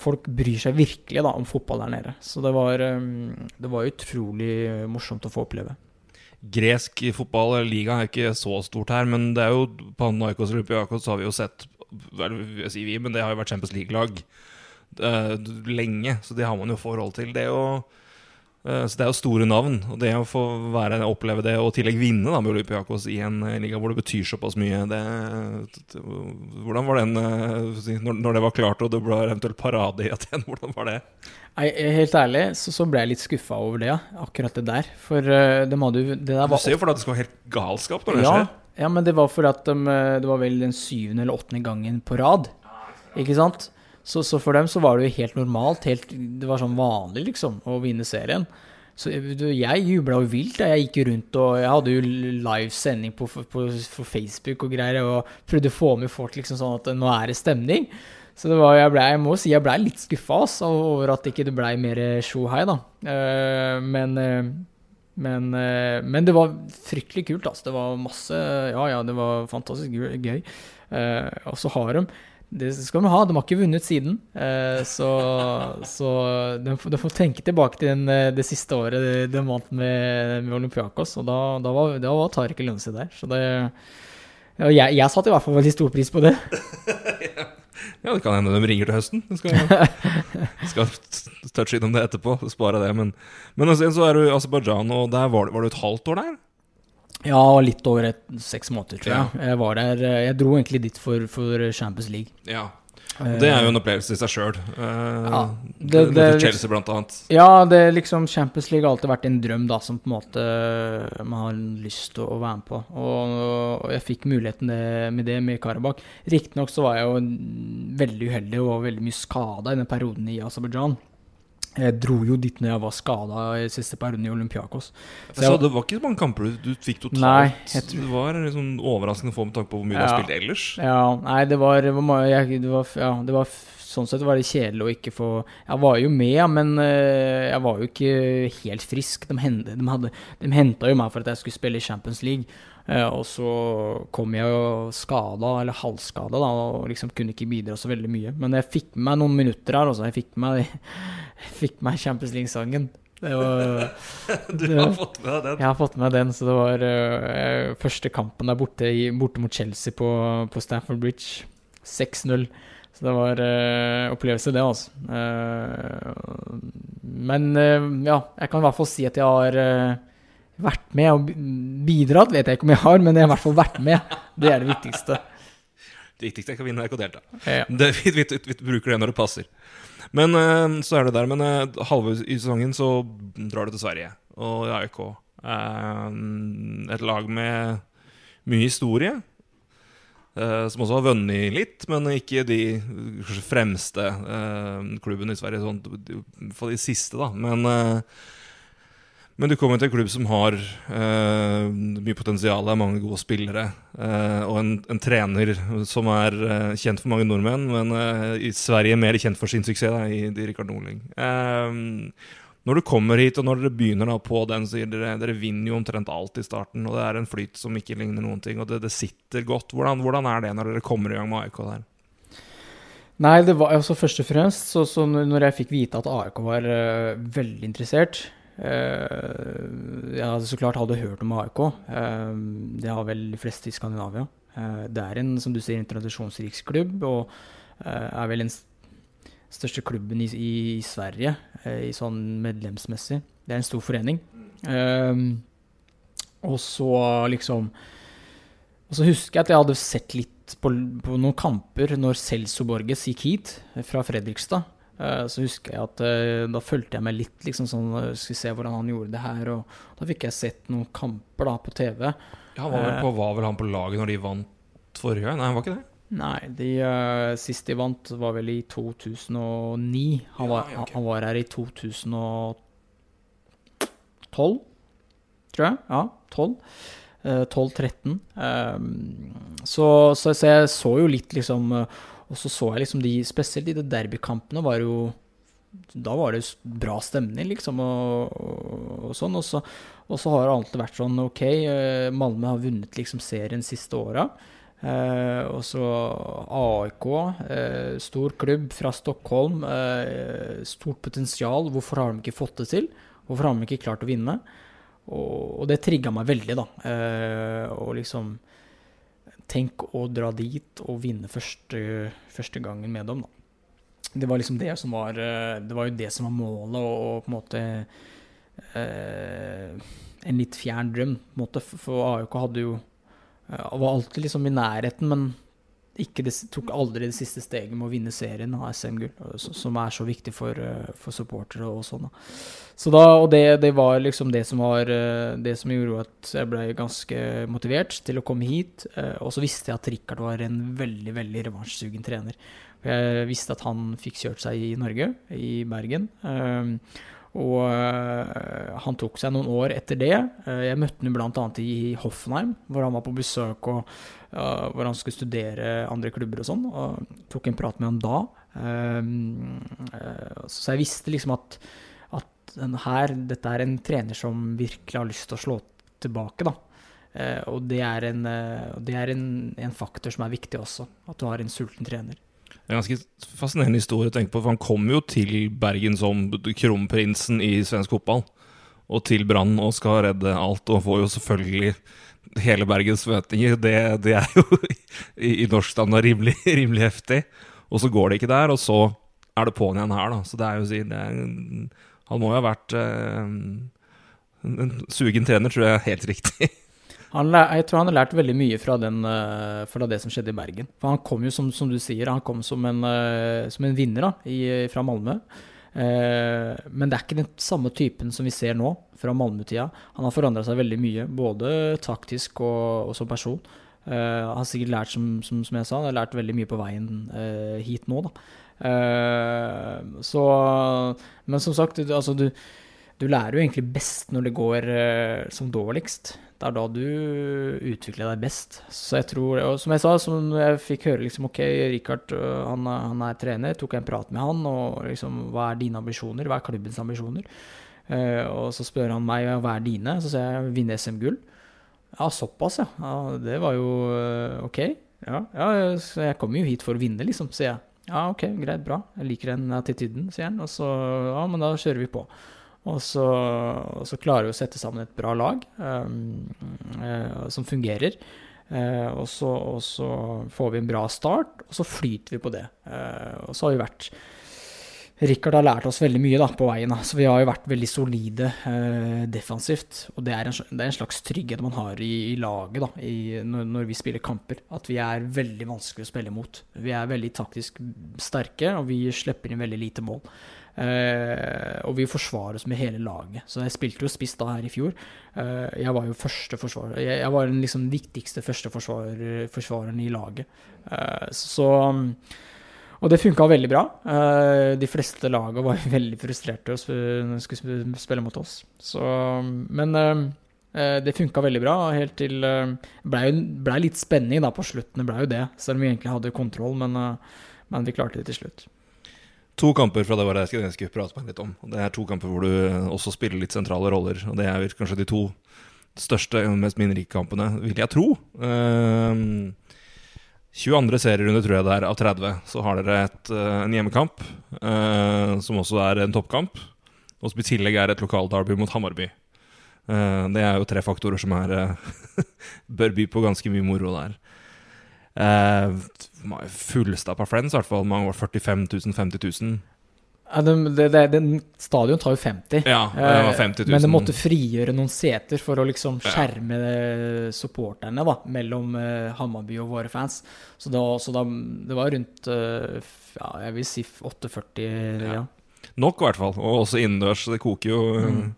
A: folk bryr seg virkelig da, om fotball der nede. Så det var, um, det var utrolig morsomt å få oppleve.
B: Gresk fotball, liga, er ikke så stort her, men det er jo på Naikos og Olympiakos har vi jo sett jeg sier vi, men det har jo vært Champions League-lag uh, lenge, så det har man jo forhold til. Det er jo Eh, så det er jo store navn. Og det å få være, oppleve det og i tillegg vinne da, med Olympiakos i en eh, liga hvor det betyr såpass mye det, Hvordan var den eh, når, det var klart og det ble eventuelt parade i Aten? Hvordan var det?
A: Nei, Helt ærlig så, så ble jeg litt skuffa over det, ja. akkurat det der. For de hadde jo det der
B: var Du ser jo for deg at det skal være helt galskap når det
A: ja,
B: skjer.
A: Ja, men det var fordi at de, det var vel den syvende eller åttende gangen på rad. Ikke sant? Så, så, for dem så var det jo helt normalt. Helt, det var sånn vanlig, liksom, å vinne serien. Så jeg jubla jo vilt. Jeg gikk jo rundt og jeg hadde jo live sending på, på, på, Facebook og greier. Og prøvde å få med folk liksom sånn at nå er det stemning. Så det var, jeg, ble, jeg må si jeg blei litt skuffa over at det ikke ble mer sjohei, da. Uh, men, men, men, det var fryktelig kult. Altså. Det var masse Ja, ja, det var fantastisk gøy. og så har de det skal de ha. De har ikke vunnet siden. Eh, så, så de, de, får tenke tilbake til den, eh, det siste året de vant med, med Olympiakos. Og da, da var, da var Tariq Elunsi der. Så det ja, jeg, jeg satte i hvert fall veldig stor pris på det.
B: ja, det kan hende de ringer til høsten. Jeg skal, skal touche innom det etterpå. Spare det. Men, men så er du i Aserbajdsjan, og der var, var du et halvt år der?
A: Ja, litt over et, seks måneder, tror jeg. Ja. Jeg var der eh, Jeg dro egentlig dit for, for Champions League.
B: Ja. Det er jo en opplevelse i seg sjøl. med ja,
A: det, det,
B: Chelsea, blant annet.
A: Ja, det liksom Champions League har alltid vært en drøm da, som på en måte man har lyst til å være med på. Og, og jeg fikk muligheten det, med det med Karabakh. Riktignok så var jeg jo veldig uheldig og veldig mye skada i den perioden i Aserbajdsjan. Jeg dro jo dit når jeg var skada i siste perioden i Olympiakos.
B: Så, så det var ikke så mange kamper du, du fikk totalt? Nei, tror... Det var liksom overraskende få med tanke på hvor mye ja. du har spilt ellers?
A: Ja, nei, det var, det var, jeg, det var, ja, det var Sånn sett var det kjedelig å ikke få Jeg var jo med, men uh, jeg var jo ikke helt frisk. De, hente, de, hadde, de henta jo meg for at jeg skulle spille i Champions League. Uh, og så kom jeg jo skada, eller halvskada, da, og liksom kunne ikke bidra så veldig mye. Men jeg fikk med meg noen minutter her, altså. Jeg fikk med meg meg Champions League-sangen.
B: du har fått med den?
A: Jeg har fått med den. Så det var uh, første kampen der borte, i, borte mot Chelsea på, på Stamford Bridge. 6-0. Så det var uh, opplevelse, det, altså. Uh, men ja, jeg kan i hvert fall si at jeg har vært med og bidratt. Vet jeg ikke om jeg har, men jeg har i hvert fall vært med. Det er det viktigste.
B: Det viktigste er ikke å vinne, er ikke å delta. Ja. Det, vi, vi, vi, bruker det når det passer. Men uh, så er det der. Men halve i sesongen så drar du til Sverige og AIK. Eh, et lag med mye historie. Som også har vunnet litt, men ikke de fremste klubbene i Sverige. Sånn, for de siste, da. Men men du kommer til en klubb som har uh, mye potensial, mange gode spillere. Uh, og en, en, trener som er uh, kjent for mange nordmenn, men i Sverige mer kjent for sin suksess, da, i, i Rikard Norling. når du kommer hit, og når dere begynner da, på den, så dere, dere vinner jo omtrent alt i starten. Og det er en flyt som ikke ligner noen ting, og det, det sitter godt. Hvordan, hvordan, er det når dere kommer i gang med AIK der?
A: Nei, det var altså først og fremst så, så når jeg fikk vite at AIK var veldig interessert uh, Jeg hadde så klart hadde hørt om AIK. Uh, det har vel de fleste i Skandinavia. det er en som du sier, en tradisjonsrik klubb, og er vel den største klubben i, i, i Sverige i sånn medlemsmessig. Det er en stor forening. og så liksom Og så husker jeg at jeg hadde sett litt på, på, noen kamper når Celso Borges gikk hit fra Fredrikstad. Uh, så husker jeg at uh, da fulgte jeg med litt, liksom sånn, uh, skulle se hvordan han gjorde det her. Og da fikk jeg sett noen kamper da på TV.
B: Ja, var, vel på, var vel han på laget når de vant forrige gang? Nei, han var ikke det?
A: Nei, de, sist de vant var vel i 2009. Han, var, ja, okay. han var her i 2012, tror jeg. Ja, 12. 12-13. Ehm, så, så, så, jeg så jo litt, liksom eh, Og så så jeg liksom de Spesielt i de derbykampene var jo Da var det bra stemning, liksom, og, og, og sånn. Og så, og så, har det alltid vært sånn OK, eh, Malmö har vunnet liksom serien siste åra. Eh, og så AIK, eh, stor klubb fra Stockholm. Eh, stort potensial. Hvorfor har de ikke fått det til? Hvorfor har de ikke klart å vinne? Og, og det trigga meg veldig, da. Eh, og liksom Tenk å dra dit og vinne første, første, gangen med dem, da. Det var liksom det som var eh, Det var jo det som var målet, og, på en måte eh, En litt fjern drøm, på en måte. For AIK hadde jo eh, Var alltid liksom i nærheten, men det, tok aldri det siste steget med å vinne serien av SM-gull, som er så viktig for, eh, for supportere og sånn. Så da, og det, det, var liksom det som var eh, det som gjorde at jeg ble ganske motivert til å komme hit. Eh, og så visste jeg at Rikard var en veldig veldig revansjsugen trener. Jeg visste at han fikk kjørt seg i Norge, i Bergen. Og uh, han tok seg noen år etter det. Uh, jeg møtte ham bl.a. i Hoffenheim, hvor han var på besøk og uh, hvor han skulle studere andre klubber og sånn. Og tok en prat med han da. så jeg visste liksom at, at her, dette er en trener som virkelig har lyst til å slå tilbake, da. og det er, en, det er en, en faktor som er viktig også, at du har en sulten trener.
B: Det er en ganske fascinerende historie å tenke på, for han kom jo til Bergen som kronprinsen i svensk fotball. Og til Brann og skal redde alt, og får jo selvfølgelig hele Bergens forventninger. Det, det, er jo i, i norsk standard rimelig, rimelig, heftig. Og så går det ikke der, og så er det på'n igjen her, da. Så det er jo å si Han må jo ha vært eh, en sugen trener, tror jeg er helt riktig.
A: Han, jeg tror han har lært veldig mye fra, den, eh, fra, det som skjedde i Bergen. For han kom jo, som, som du sier, han kom som en, eh, som en vinner da, i, fra Malmö. Eh, men det er ikke den samme typen som vi ser nå, fra Malmö-tida. Han har forandra seg veldig mye, både taktisk og, og som person. Eh, han har sikkert lært, som, som, som, jeg sa, han har lært veldig mye på veien eh, hit nå, da. Så Men som sagt, altså du du lærer jo egentlig best når det går uh, som dårligst. Det er da du utvikler deg best. Så jeg tror, og som jeg sa, som jeg fikk høre liksom, OK, Richard uh, han, han, er trener, tok en prat med han, og liksom, hva er dine ambisjoner? Hva er klubbens ambisjoner? Uh, og så spør han meg hva er dine? Så sier jeg vinne SM-gull. Ja, såpass, ja. ja. Det var jo OK. Ja, ja, så jeg kommer jo hit for å vinne, liksom, sier jeg. Ja, OK, greit, bra. Jeg liker den attityden, sier han. Og så ja, men da kjører vi på. Og så, og så, klarer vi å sette sammen et bra lag um, uh, som fungerer. Uh, og, så, og, så, får vi en bra start, og så flyter vi på det. Uh, og så har vi vært Rikard har lært oss veldig mye da, på veien. Da. Så vi har jo vært veldig solide defensivt. Og det er, en, det er, en, slags trygghet man har i, i laget da, i, når, når, vi spiller kamper. At vi er veldig vanskelig å spille mot. Vi er veldig taktisk sterke, og vi slipper inn veldig lite mål. Uh, og vi forsvarer oss med hele laget. Så jeg spilte jo spiss da her i fjor. Eh, jeg var jo første forsvarer Jeg, jeg var den liksom viktigste første forsvarer, i laget. Eh, så Og det funka veldig bra. de fleste lagene var veldig frustrerte når de skulle spille mot oss. Så, men det funka veldig bra, helt til blei ble litt spenning da på slutten, det blei jo det. Selv om vi egentlig hadde kontroll, men, men vi klarte det til slutt.
B: To kamper fra det var det jeg skulle prate meg litt om. Det er to kamper hvor du også spiller litt sentrale roller. Og det er kanskje de to største og mest minnrike kampene, vil jeg tro. Uh, 22. serierunde, tror jeg det er, av 30, så har dere et, eh, en hjemmekamp, uh, som også er en toppkamp. Og som i tillegg er et lokalderby mot Hammarby. Uh, det er jo tre faktorer som er eh, bør by på ganske mye moro der. Eh, Fullstappa Friends, i hvert fall. Mange var 45 000, 50 000.
A: Ja, den, det, det, den stadion tar jo 50.
B: Ja, det var 50 000.
A: Men det måtte frigjøre noen seter for å liksom skjerme ja. supporterne da, mellom uh, Hammarby og våre fans. Så, da, så da, det var rundt ja, jeg vil si 48 ja. ja.
B: Nok, i hvert fall. Og også innendørs. Det koker jo mm.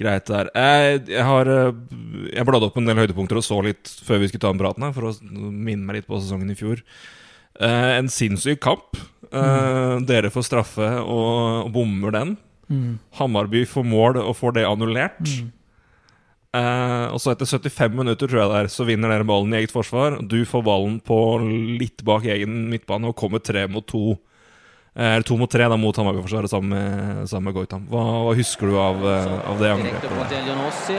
B: Greit der. Jeg, jeg har Jeg bladde opp en del høydepunkter og så litt før vi skulle ta den praten her, for å minne meg litt på sesongen i fjor. Eh, en sinnssyk kamp. Eh, mm. Dere får straffe og, og bommer den. Mm. Hammarby får mål og får det annullert. Mm. Eh, og så etter 75 minutter tror jeg det er, så vinner dere ballen i eget forsvar. Du får ballen på litt bak egen midtbane og kommer tre mot to. Eller to mot tre da mot Hammarby-forsvaret sammen med, sammen med Goitam. Hva, hva, husker du av, av det angrepet?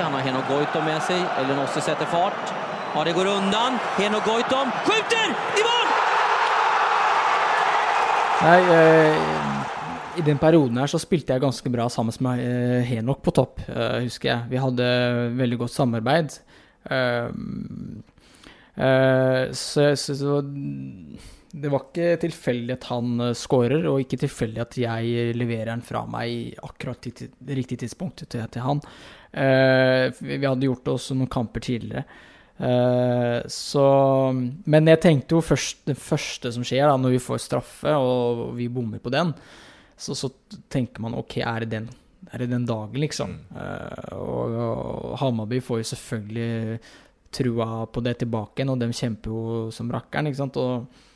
D: Han har Henok Goitom med seg. Elionossi setter fart. Ja, det går unna. Henok Goitom skyter! I mål!
A: Nei, eh, i den perioden her så spilte jeg ganske bra sammen med eh, Henok på topp, eh, husker jeg. Vi hadde veldig godt samarbeid. Eh, eh, så, så, så, det var ikke tilfeldig at han eh, scorer, og ikke tilfeldig at jeg leverer den fra meg akkurat til riktig tidspunkt til, til han. vi hadde gjort også noen kamper tidligere. Uh, så Men jeg tenkte jo først det første som skjer, da, når vi får straffe og vi bommer på den, så, så tenker man OK, er det den, er det den dagen, liksom? Uh, og, og Hammarby får jo selvfølgelig trua på det tilbake igjen, og de kjemper jo som rakkeren, ikke sant? Og uh,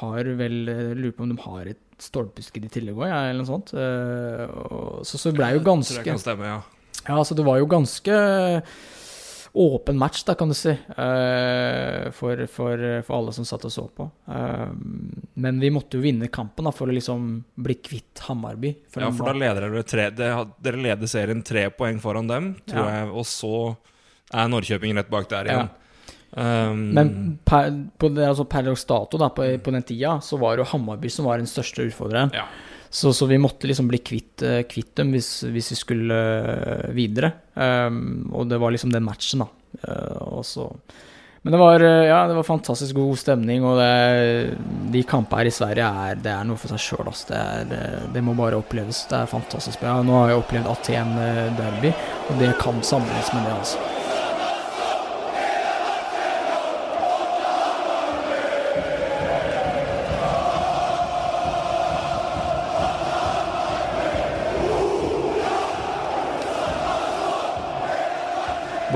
A: har vel Lurer på om de har et stolpeskudd i tillegg òg, eller noe sånt. Så, så blei jo ganske
B: Jeg kan stemme, ja.
A: Ja, så det var jo ganske åpen match, da, kan du si, for, for, for, alle som satt og så på. Men vi måtte jo vinne kampen da, for å liksom bli kvitt Hammarby.
B: For ja, for da leder dere tre Dere leder serien tre poeng foran dem, tror ja. jeg, og så er Norrköping rett bak der igjen. Ja.
A: Um, men per, på, altså per dato, da, på, på, den tida, så var det jo Hammarby som var den største utfordreren. Ja. Så, så, vi måtte liksom bli kvitt, uh, kvitt dem hvis, hvis, vi skulle uh, videre. Um, og det var liksom den matchen, da. Uh, så, men det var, ja, det var fantastisk god stemning, og det, de kampene her i Sverige er, det er noe for seg sjøl. Det, det, det, må bare oppleves. Det er fantastisk bra. Nå har jeg opplevd Aten derby, og det kan sammenlignes med det. altså.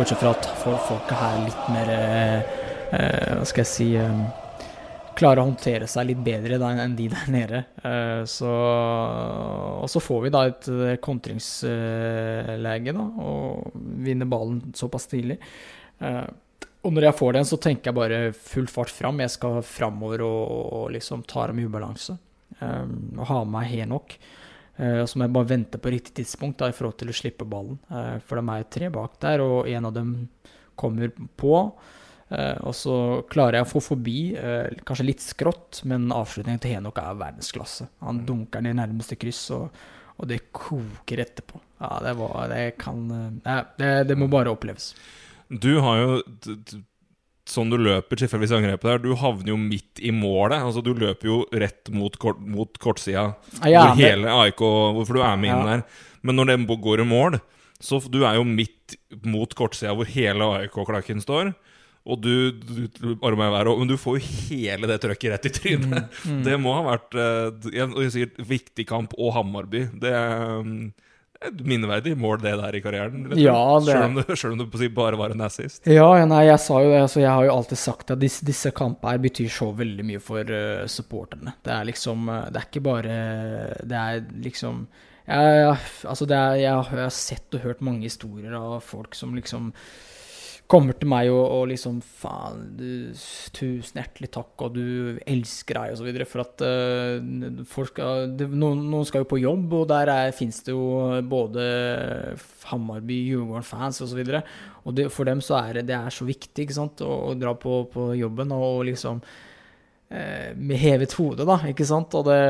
A: Bortsett fra at folk her er litt mer eh, eh, Hva skal jeg si eh, Klarer å håndtere seg litt bedre da, enn de der nede. Eh, så, og så får vi da et eh, kontringslege, da, og vinner ballen såpass tidlig. Eh, og når jeg får den, så tenker jeg bare full fart fram. Jeg skal framover og, og liksom ta dem i ubalanse. og ha med meg Henok. Uh, så må jeg bare vente på riktig tidspunkt da, i forhold til å slippe ballen. Uh, for de er tre bak der, og en av dem kommer på. Uh, og så klarer jeg å få forbi, kanskje litt skrått, men avslutningen til Henok er verdensklasse. Han mm. dunker ned i nærmeste kryss, og, og, det koker etterpå. Ja, det, var, det kan det, det må bare oppleves.
B: Du har jo sånn du løper tilfeldigvis angrepet der, du havner jo midt i målet. Altså Du løper jo rett mot, kort, mot kortsida, ja, hvor hele AIK Hvorfor du er med inn ja. der. Men når den går i mål, så du er jo midt mot kortsida hvor hele AIK-klakken står. Og du, du, du, men du får jo hele det trøkket rett i trynet. Mm, mm. Det må ha vært uh, en, en viktig kamp og Hammarby. Det um, et minneverdig mål, det der i karrieren.
A: Ja, det...
B: Selv om det, selv om det bare var en assist.
A: Ja, nei, jeg sa jo det. Altså, jeg har jo alltid sagt at disse, disse kampene betyr så veldig mye for uh, supporterne. Det er liksom uh, Det er ikke bare Det er liksom jeg, jeg, altså det er, jeg, har sett og hørt mange historier av folk som liksom kommer til meg og, og liksom Faen, du, tusen hjertelig takk, og du elsker deg, og så videre. For at uh, folk skal noen, noen, skal jo på jobb, og der fins det jo både Hammarby, Djurgården-fans. Og, så videre, og det, for dem så er det, det er så viktig ikke sant, å, å dra på, på, jobben og liksom uh, med hevet hode, da, ikke sant. Det,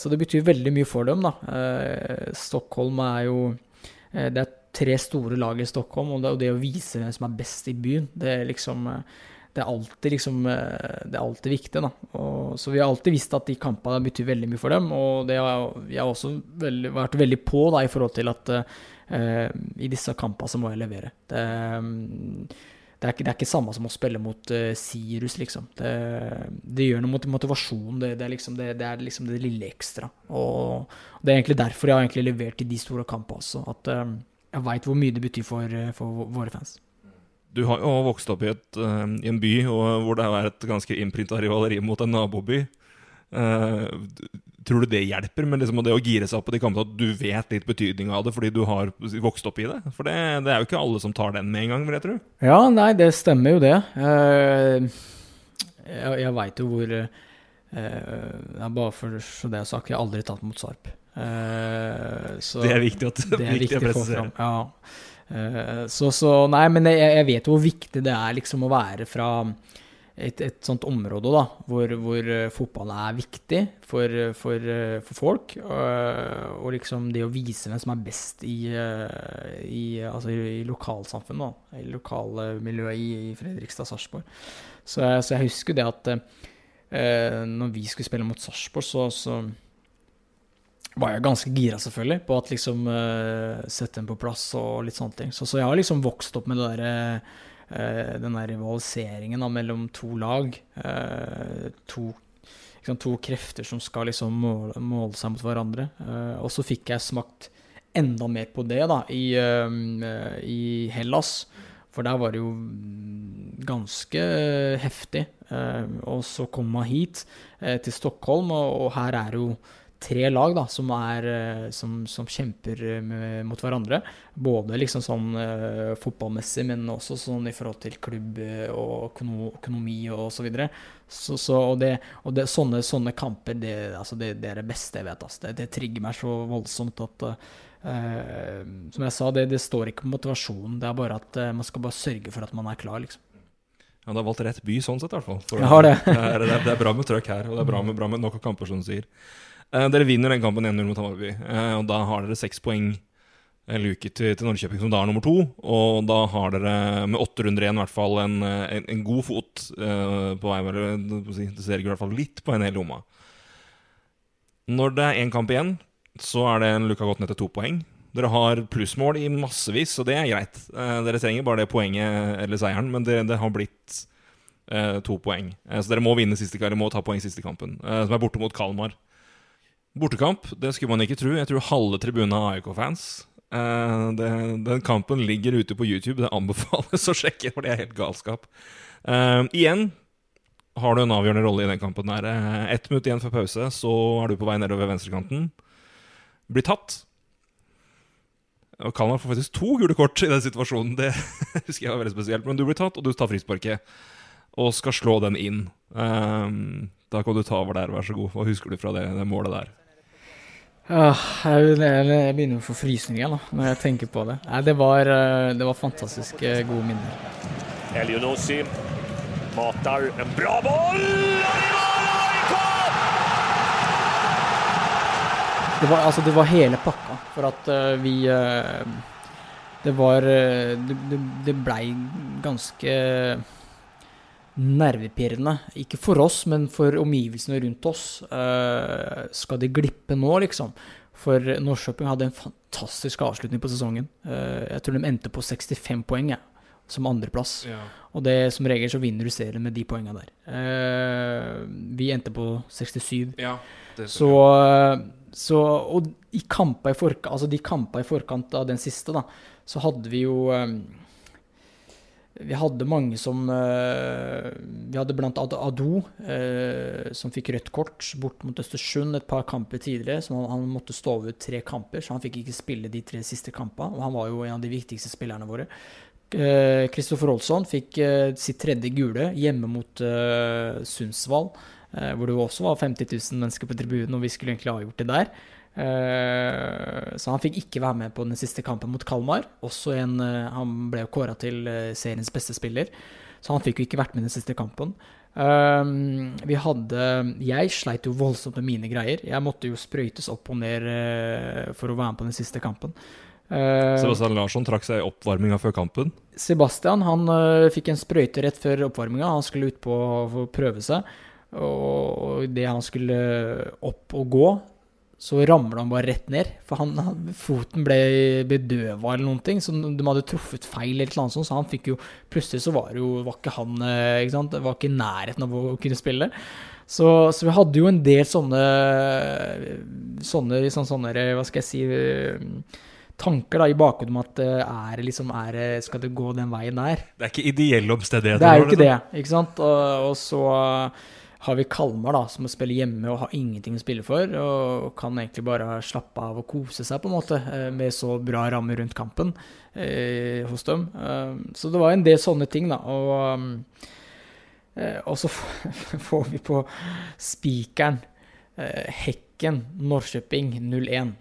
A: så det betyr veldig mye for dem, da. Eh, Stockholm er jo det er tre store lag i Stockholm, og det, og det, å vise hvem som er best i byen, det er liksom det er alltid, liksom, det er alltid viktig. Da. Og, så vi har alltid visst at de kampene betyr veldig mye for dem. Og det har, vi har også veldig, vært veldig på da, i forhold til at uh, i disse kampene så må jeg levere. Det, um, det, er ikke, det er ikke samme som å spille mot uh, Sirus, liksom. Det, det, gjør noe mot motivasjonen. Det, er liksom, det, er liksom det lille ekstra. Og, det er egentlig derfor jeg har levert i de store kampene også. At um, jeg veit hvor mye det betyr for, eh, for, våre fans.
B: Du har jo vokst opp i, et, uh, i en by hvor det er et ganske innprinta rivaleri mot en naboby. Uh, tror du det hjelper med liksom det å gire seg opp på de kampene, at du vet litt betydning av det fordi du har vokst opp i det? For det, det er jo ikke alle som tar den med en gang, vil jeg tro.
A: Ja, nei, det stemmer jo det. Uh, jeg jeg veit jo hvor Bare for det jeg har sagt, jeg har aldri tatt mot Sarp.
B: Uh, det er viktig, at,
A: det er viktig, å presisere. Ja. Uh, så, så, Nei, men jeg, jeg, vet hvor viktig det er liksom å være fra et, et sånt område da, hvor, hvor uh, fotball er viktig for, for, for folk. og liksom det å vise hvem som er best i, i, altså i lokalsamfunnet, da, i lokalmiljøet i, i Fredrikstad-Sarpsborg. Så, så, jeg husker det at når vi skulle spille mot Sarpsborg, så, så var jeg ganske gira, selvfølgelig, på at liksom uh, sette den på plass og litt sånne ting. Så, så jeg har liksom vokst opp med det der, uh, den der rivaliseringen da, mellom to lag. Uh, to, liksom, to, krefter som skal liksom måle, måle seg mot hverandre. og så fikk jeg smakt enda mer på det da, i, i Hellas. For der var det jo ganske heftig. og så kom man hit, til Stockholm, og, og her er jo tre lag da, som, er, eh, som, som kjemper eh, med, mot hverandre. Både liksom sånn uh, fotballmessig, men også sånn i forhold til klubb og økonomi og så videre. Så, så, og det, og det, sånne, sånne, kamper, det, altså det, det, er det beste jeg vet. Altså. Det, det trigger meg så voldsomt at uh, Som jeg sa, det, står ikke på motivasjonen. Det er bare at uh, man skal bare sørge for at man er klar, liksom.
B: Ja, Du har valgt rett by sånn sett, i hvert fall.
A: det.
B: det, det, er, bra med trøkk her, og det er bra med, bra med nok kamper, som du sier. Eh, dere vinner den kampen 1-0 mot Hammarby, eh, og da har dere seks poeng en luke til, til, Norrköping, som da er nummer to. Og da har dere med åtte runder igjen i hvert fall en, en, en god fot uh, på vei si, Det ser i hvert fall litt på en hel lomma. Når det er én kamp igjen, så er det en luka gått ned til to poeng. Dere har plussmål i massevis, og det er greit. Uh, dere trenger bare det poenget eller seieren, men det, det har blitt uh, to poeng. så dere må vinne siste eller må ta poeng siste kampen, som er borte mot Kalmar. Bortekamp, det skulle man ikke tro. Jeg tror halve tribunen er AIK-fans. Uh, den kampen ligger ute på YouTube. Det anbefales å sjekke, for det er helt galskap. Uh, igjen har du en avgjørende rolle i den kampen. der uh, Ett minutt igjen før pause, så er du på vei nedover venstrekanten. Blir tatt. Og Kalmar får faktisk to gule kort i den situasjonen. Det husker jeg var veldig spesielt. Men du blir tatt, og du tar frisparket. Og skal slå den inn. Da kan du ta over der, vær så god. Hva husker du fra det, det målet der?
A: Ja, jeg, jeg, begynner å få frysninger når jeg tenker på det. Nei, det, var, eh, det var fantastisk gode minner.
C: Elionossi matar en bra boll!
A: Det var, altså, det var hele pakka for at uh, vi uh, Det var uh, Det, det, det blei ganske nervepirrende. Ikke for oss, men for omgivelsene rundt oss. Uh, skal de glippe nå, liksom? For Norrköping hadde en fantastisk avslutning på sesongen. Uh, jeg tror de endte på 65 poeng, ja, som andreplass. Ja. Og det, som regel så vinner du serien med de poengene der. Eh, vi endte på 67. Ja, så, så, Og i kampa i forkant, altså de kampene i forkant av den siste, da, så hadde vi jo um, vi hadde mange som eh, Vi hadde blant Ado, eh, som fikk rødt kort bort mot Østersund et par kamper tidligere. så han, han, måtte stå over tre kamper, så han fikk ikke spille de tre siste kampene. Og han var jo en av de viktigste spillerne våre. Kristoffer Olsson fikk sitt tredje gule hjemme mot Sundsvall, hvor det også var 50 000 mennesker på tribunen, og vi skulle egentlig ha gjort det der. Så han fikk ikke være med på den siste kampen mot Kalmar. Også en, han ble jo kåra til seriens beste spiller, så han fikk jo ikke vært med i den siste kampen. Vi hadde Jeg sleit jo voldsomt med mine greier. Jeg måtte jo sprøytes opp og ned for å være med på den siste kampen.
B: Sebastian Larsson trakk seg i oppvarminga før kampen?
A: Sebastian han fikk en sprøyte rett før oppvarminga. Han skulle ut på å prøve seg. Og idet han skulle opp og gå, så ramla han bare rett ned. For han, han, foten ble bedøva eller noen ting, så de hadde truffet feil, eller noe sånt, så han fikk jo Plutselig så var, jo, var ikke han eh, ikke sant? Var ikke i nærheten av å kunne spille. Så, så, vi hadde jo en del sånne sånne, sånne, sånne Hva skal jeg si eh, tanker da, i bakhodet om at eh, er, liksom, er, skal det gå den veien der.
B: Det er ikke ideelle omstendigheter?
A: Det er jo ikke det. ikke sant? Og, og så har vi Kalmar, da, som må spille hjemme og har ingenting å spille for, og kan egentlig bare slappe av og kose seg, på en måte, eh, med så bra rammer rundt kampen eh, hos dem. Eh, så det var en del sånne ting, da. Og, eh, og så får vi på spikeren Hekken Norrköping 0-1.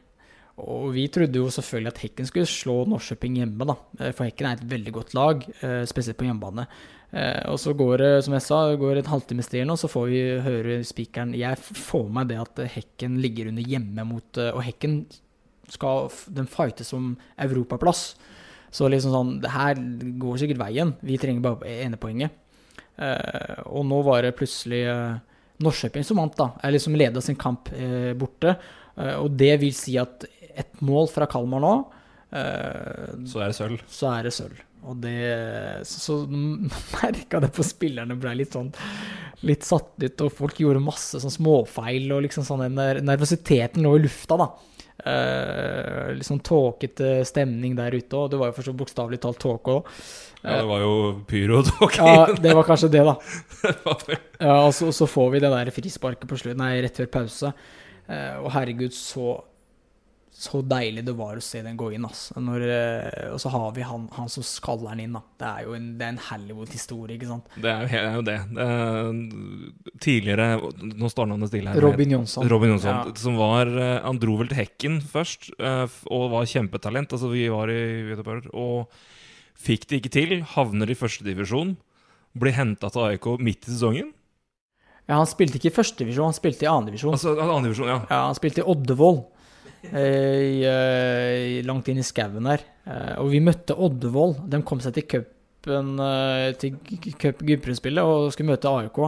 A: Og vi trodde jo selvfølgelig at Hekken skulle slå Norrköping hjemme, da. For Hekken er et veldig godt lag, spesielt på hjemmebane. Eh, og så går det, som jeg sa, går et halvtime stil nå så får vi høre spikeren Jeg får med meg det at Hekken ligger under hjemme mot eh, Og Hekken skal den fightes som europaplass. Så liksom sånn Det her går sikkert veien. Vi trenger bare enepoenget. Eh, og nå var det plutselig eh, Norrköping som vant, da. Eller som leda sin kamp eh, borte. Eh, og det vil si at et mål fra Kalmar nå
B: Så er det sølv.
A: Så er det sølv. Og det Så, så merka det på spillerne ble litt sånn litt satt ut, og folk gjorde masse sånn småfeil, og liksom sånn nervøsiteten lå i lufta, da. Uh, litt sånn tåkete stemning der ute, òg. det var jo for så bokstavelig talt tåke òg.
B: Ja, det var jo pyro og.
A: Ja, det var kanskje det, da. ja, og så, så, får vi det der frisparket på slutt, nei, rett før pause. Uh, og herregud, så så deilig det var å se den gå inn. Altså. Når, eh, og så har vi han, han, som skaller den inn. Da. Det er jo en, det er en Hollywood-historie, ikke sant?
B: Det er, er jo det. det er, tidligere Nå står navnet stille her.
A: Robin Jonsson.
B: Robin Jonsson ja. som var, eh, Han dro vel til Hekken først, eh, og var kjempetalent. Altså, vi var i Göteborg, og fikk det ikke til. Havner i førstedivisjon. Blir henta til AIK midt i sesongen.
A: Ja, Han spilte ikke i førstedivisjon, han spilte i andredivisjon.
B: Altså, andre divisjon, ja.
A: ja. Han spilte i Oddevold. Eh, eh, langt inn i skauen der. Eh, og vi møtte Oddevold. De kom seg til cupen til cup Gudbrandsspillet og skulle møte AIK.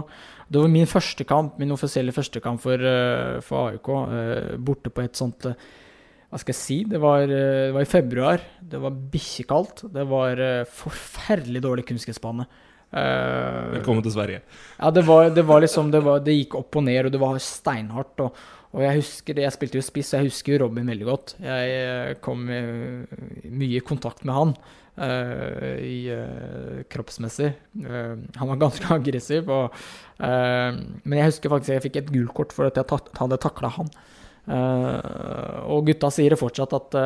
A: Det var min første kamp, min offisielle første kamp for, for AIK, borte på et sånt hva skal jeg si? Det var, det var i februar. Det var bikkjekaldt. Det var forferdelig dårlig kunstgressbane.
B: Velkommen til Sverige.
A: Ja, det var, det var liksom det, var, det, gikk opp og ned, og det var steinhardt. Og, og jeg husker det, jeg spilte jo spiss, jeg husker Robin veldig godt. Jeg eh, kom mye i kontakt med han uh, i uh, kroppsmessig. Uh, han var ganske aggressiv. Og, men jeg husker faktisk jeg fikk et gult for at jeg tatt, hadde takla han. og gutta sier det fortsatt at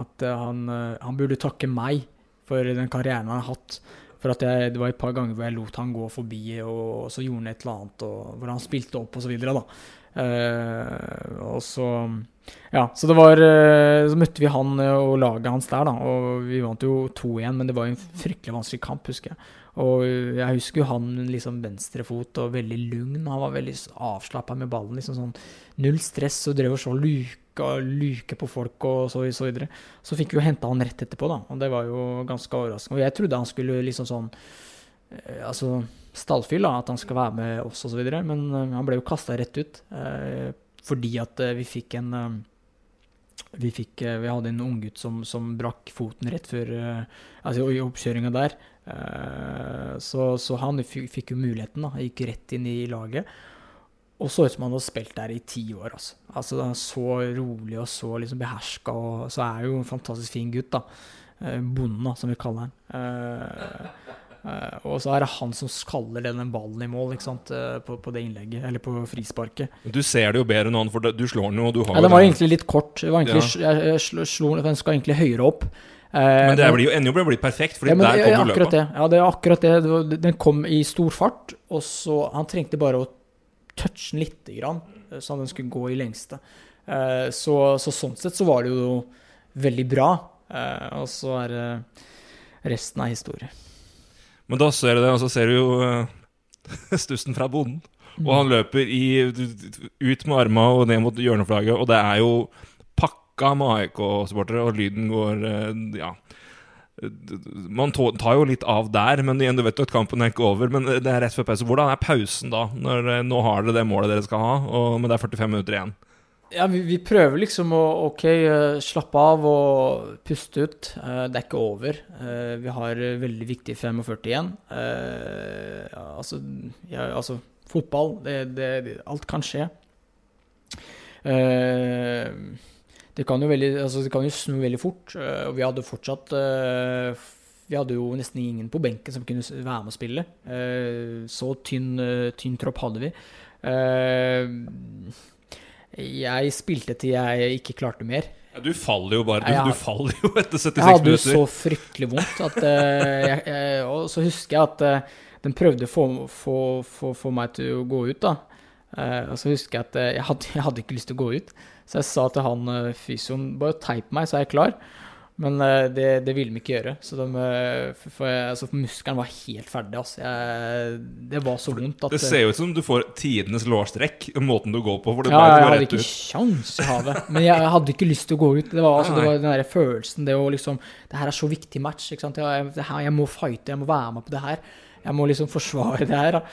A: at han, han burde takke meg for den karrieren han har hatt. For jeg, det var et par ganger hvor jeg lot han gå forbi, og, så gjorde han et eller annet, og hvor han spilte opp og så videre, da. Uh, og så Ja, så det var uh, Så møtte vi han og laget hans der, da. Og vi vant jo 2-1, men det var jo en fryktelig vanskelig kamp, husker jeg. Og jeg husker jo han liksom venstrefot og veldig lugn. Han var veldig avslappa med ballen. liksom sånn Null stress og drev og så luka, luke på folk og så, så videre. Så fikk vi jo henta han rett etterpå, da. Og det var jo ganske overraskende. Og jeg trodde han skulle liksom sånn eh, Altså stallfyll, da. At han skal være med oss og så videre. Men uh, han ble jo kasta rett ut. Uh, fordi at vi fikk en vi, fikk, vi, hadde en unggutt som, som brakk foten rett før Altså oppkjøringa der. Eh, så, så, han fikk jo muligheten, da. Gikk rett inn i laget. Og så ut som han hadde spilt der i ti år. Altså. altså Så rolig og så liksom beherska. Og så er jo en fantastisk fin gutt, da. Eh, bonden, da, som vi kaller han. Uh, uh, og så er det han som skaller den ballen i mål ikke sant? på, på det innlegget, eller på frisparket.
B: Du ser det jo bedre enn han, for du slår den jo, og du har
A: Ja, den var egentlig litt kort. Det var egentlig, jeg, jeg slo, slo, den skal egentlig høyere opp. Eh,
B: Men det blir jo ender jo med å bli perfekt, for
A: ja,
B: der
A: ja,
B: kommer
A: akkurat
B: løpet.
A: det. Ja, det er akkurat det. Den kom i stor fart, og så Han trengte bare å touche den lite grann, eh, så den skulle gå i lengste. Eh, så, så sånn sett så var det jo veldig bra. Og så er det resten av historie.
B: Men da ser du det, og så ser du jo stussen fra bonden. Og han løper i, ut med armene og ned mot hjørneflagget, og det er jo pakka med AIK-supportere, og lyden går eh, Ja. Man tar jo litt av der, men igjen, du vet jo at kampen er ikke over. Men det er rett før pause. Hvordan er pausen da? Når, eh, nå har dere det målet dere skal ha, og, men det er 45 minutter igjen.
A: Ja, vi, vi prøver liksom å OK, eh, slappe av og puste ut. Eh, det er ikke over. Eh, vi har eh, veldig viktig 45 igjen. Eh, altså, ja, altså Fotball, det, det, alt kan skje. Det kan jo veldig Altså, det kan jo snu veldig fort. eh, og vi hadde fortsatt eh, Vi hadde jo nesten ingen på benken som kunne være med å spille. Eh, så tynn, tynn tropp hadde vi. Jeg spilte til jeg ikke klarte mer.
B: Ja, du faller jo bare. Du,
A: Ja,
B: du faller jo etter 76
A: Jeg hadde
B: minutter.
A: så fryktelig vondt at jeg, jeg, Og så husker jeg at den prøvde å få, få, få, få meg til å gå ut, da. Og så husker jeg at jeg hadde, jeg hadde ikke lyst til å gå ut. Så jeg sa til han uh, fysioen bare teip meg, så er jeg klar. Men eh, det, det ville de ikke gjøre. Så de, eh, for, jeg- altså, muskelen var helt ferdig. Altså. Jeg, det var så vondt at
B: Det ser jo ut som du får tidenes lårstrekk, måten du går på. For det
A: ja, jeg hadde ikke kjangs i havet. Men jeg hadde ikke lyst til å gå ut. Det var, altså, det var den der følelsen, det å liksom Det her er så viktig match. Jeg, det jeg må fighte, jeg må være med på det her. Jeg må liksom forsvare det her. Da.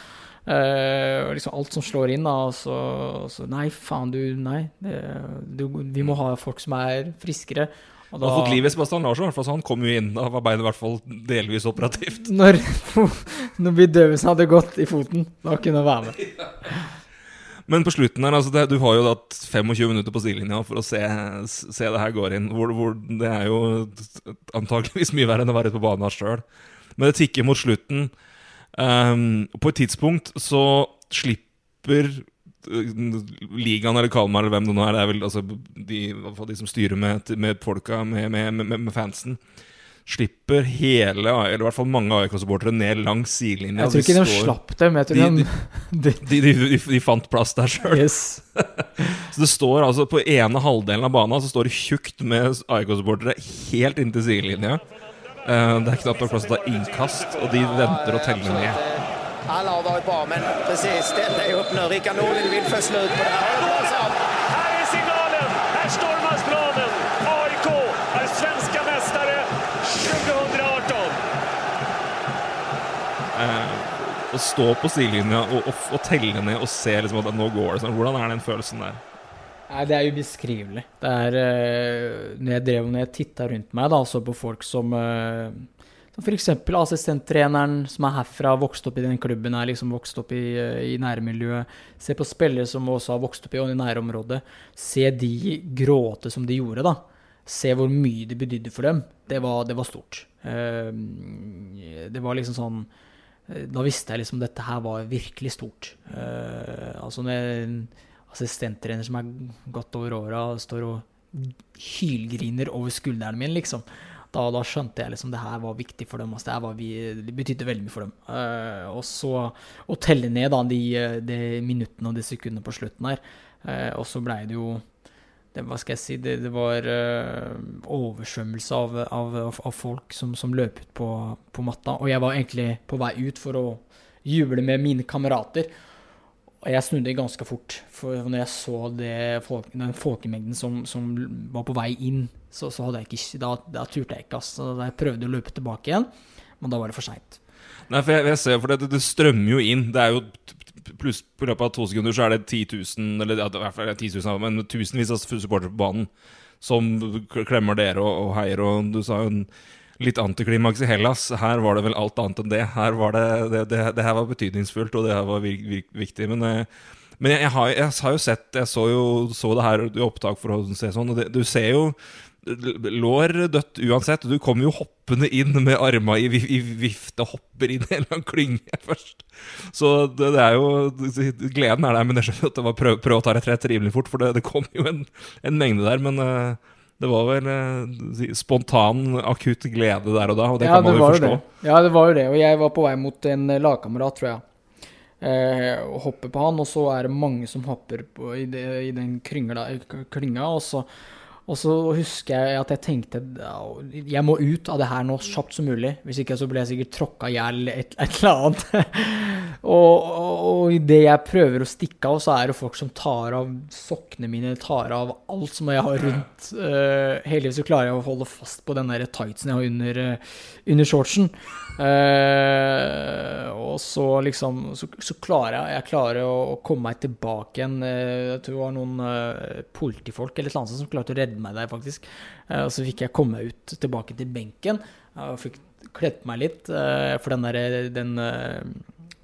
A: Og liksom alt som slår inn, da. Og så, og så Nei, faen, du. Nei. Det, du, vi må ha folk som er friskere. Og
B: Du har fått liv i Sebastian Larsson, så han kom jo inn. Da var beinet i hvert fall delvis operativt.
A: Når, når bedøvelsen hadde gått i foten, da kunne jeg være med.
B: Men på slutten her, altså det, du har jo hatt 25 minutter på sidelinja for å se, se det her går inn. Hvor, hvor det er jo antakeligvis mye verre enn å være ute på banen sjøl. Men det tikker mot slutten. Ehm, på et tidspunkt så slipper eh, ligaen eller Kalmar eller hvem det nå er, det er vel altså de, de som styrer med, med folka, med, med, med, fansen, slipper hele, eller i hvert fall mange AIK-supportere ned langs sidelinja.
A: Jeg tror ikke de
B: står-
A: slapp dem. Jeg tror
B: de,
A: de, de,
B: de fant plass der sjøl.
A: yes.
B: Så det står altså På ene halvdelen av banen Så står det tjukt med AIK-supportere helt inntil sidelinja. Eh, det er knapt nok plass til å ta innkast, og de venter og teller ned.
E: Alla har vært bra, men precis, detta är upp nu. Rickard Norling vill få slut på det
C: her. Är signalen! Her stormas planen! AIK er svenske mestere 2018!
B: Eh, å stå på sidelinja og, og, og telle ned og se liksom at nå går det sånn. Hvordan er den følelsen der?
A: Nei, det er ubeskrivelig. Det er uh, Når jeg drev når jeg titta rundt meg da, så på folk som uh, Som f.eks. assistenttreneren som er herfra, vokst opp i den klubben, er liksom vokst opp i, uh, i nærmiljøet. Se på spillere som også har vokst opp i, i nærområdet. Se de gråte som de gjorde, da. Se hvor mye det betydde for dem. Det var, det var stort. Uh, det var liksom sånn Da visste jeg liksom dette her var virkelig stort. Altså når jeg assistenttrener som er godt over åra, står og hylgriner over skulderen min, liksom. Da, da skjønte jeg liksom det her var viktig for dem. Altså, det, var det betydde veldig mye for dem. Uh, og så å telle ned da de, de minuttene og de sekundene på slutten her. Uh, og så blei det jo Hva skal jeg si? Det, det var uh, oversvømmelse av, av, av folk som, som løp ut på, på matta. Og jeg var egentlig på vei ut for å juble med mine kamerater. Og jeg snudde ganske fort, for når jeg så folk, den folkemengden som, som var på vei inn, så, så hadde jeg ikke, da, da turte jeg ikke. Altså. Da jeg prøvde å løpe tilbake igjen, men da var det for seint.
B: Nei, for jeg, jeg ser, for det, det strømmer jo inn. Det er jo pluss På løpet av to sekunder så er det 10 000, eller i hvert fall 10 000, men tusenvis av supportere på banen som klemmer dere og, og heier. Og du sa jo en litt antiklimaks i Hellas. Her var det vel alt annet enn det. Her var det, det, det, det her var betydningsfullt, og det her var vir, vir, viktig. Men, eh, men jeg, jeg, har, jeg har jo sett Jeg så jo så det her i opptak for å se sånn, og du ser jo lår dødt uansett. Du kommer jo hoppende inn med arma i, i vifte hopper inn i en eller annen klynge først. Så det, det er jo Gleden er der, men jeg skjønner at det var prøv, prøv å ta retrett rimelig fort, for det, det kom jo en, en mengde der. Men eh, det var vel eh, spontan, akutt glede der og da, og det kan man jo forstå.
A: det. Ja, det var jo det. Og jeg var på vei mot en eh, lagkamerat, tror jeg. Eh, og hopper på han, og så er det mange som hopper på, i, det, i den krynga, klynga. Og så, og så husker jeg at jeg tenkte jeg må ut av det her nå kjapt som mulig. Hvis ikke så blir jeg sikkert tråkka i hjel et, et eller annet. og, og, og idet jeg prøver å stikke av, så er det folk som tar av sokkene mine, tar av alt som jeg har rundt. Uh, heldigvis så klarer jeg å holde fast på den der tightsen jeg har under, eh, under shortsen. Uh, og så liksom så, så klarer jeg, jeg klarer å, komme meg tilbake igjen. Jeg tror det var noen uh, politifolk eller eller annet som klarte å redde meg der, faktisk. Eh, og så fikk jeg komme meg ut tilbake til benken eh, og fikk kledd meg litt. eh, for den der den,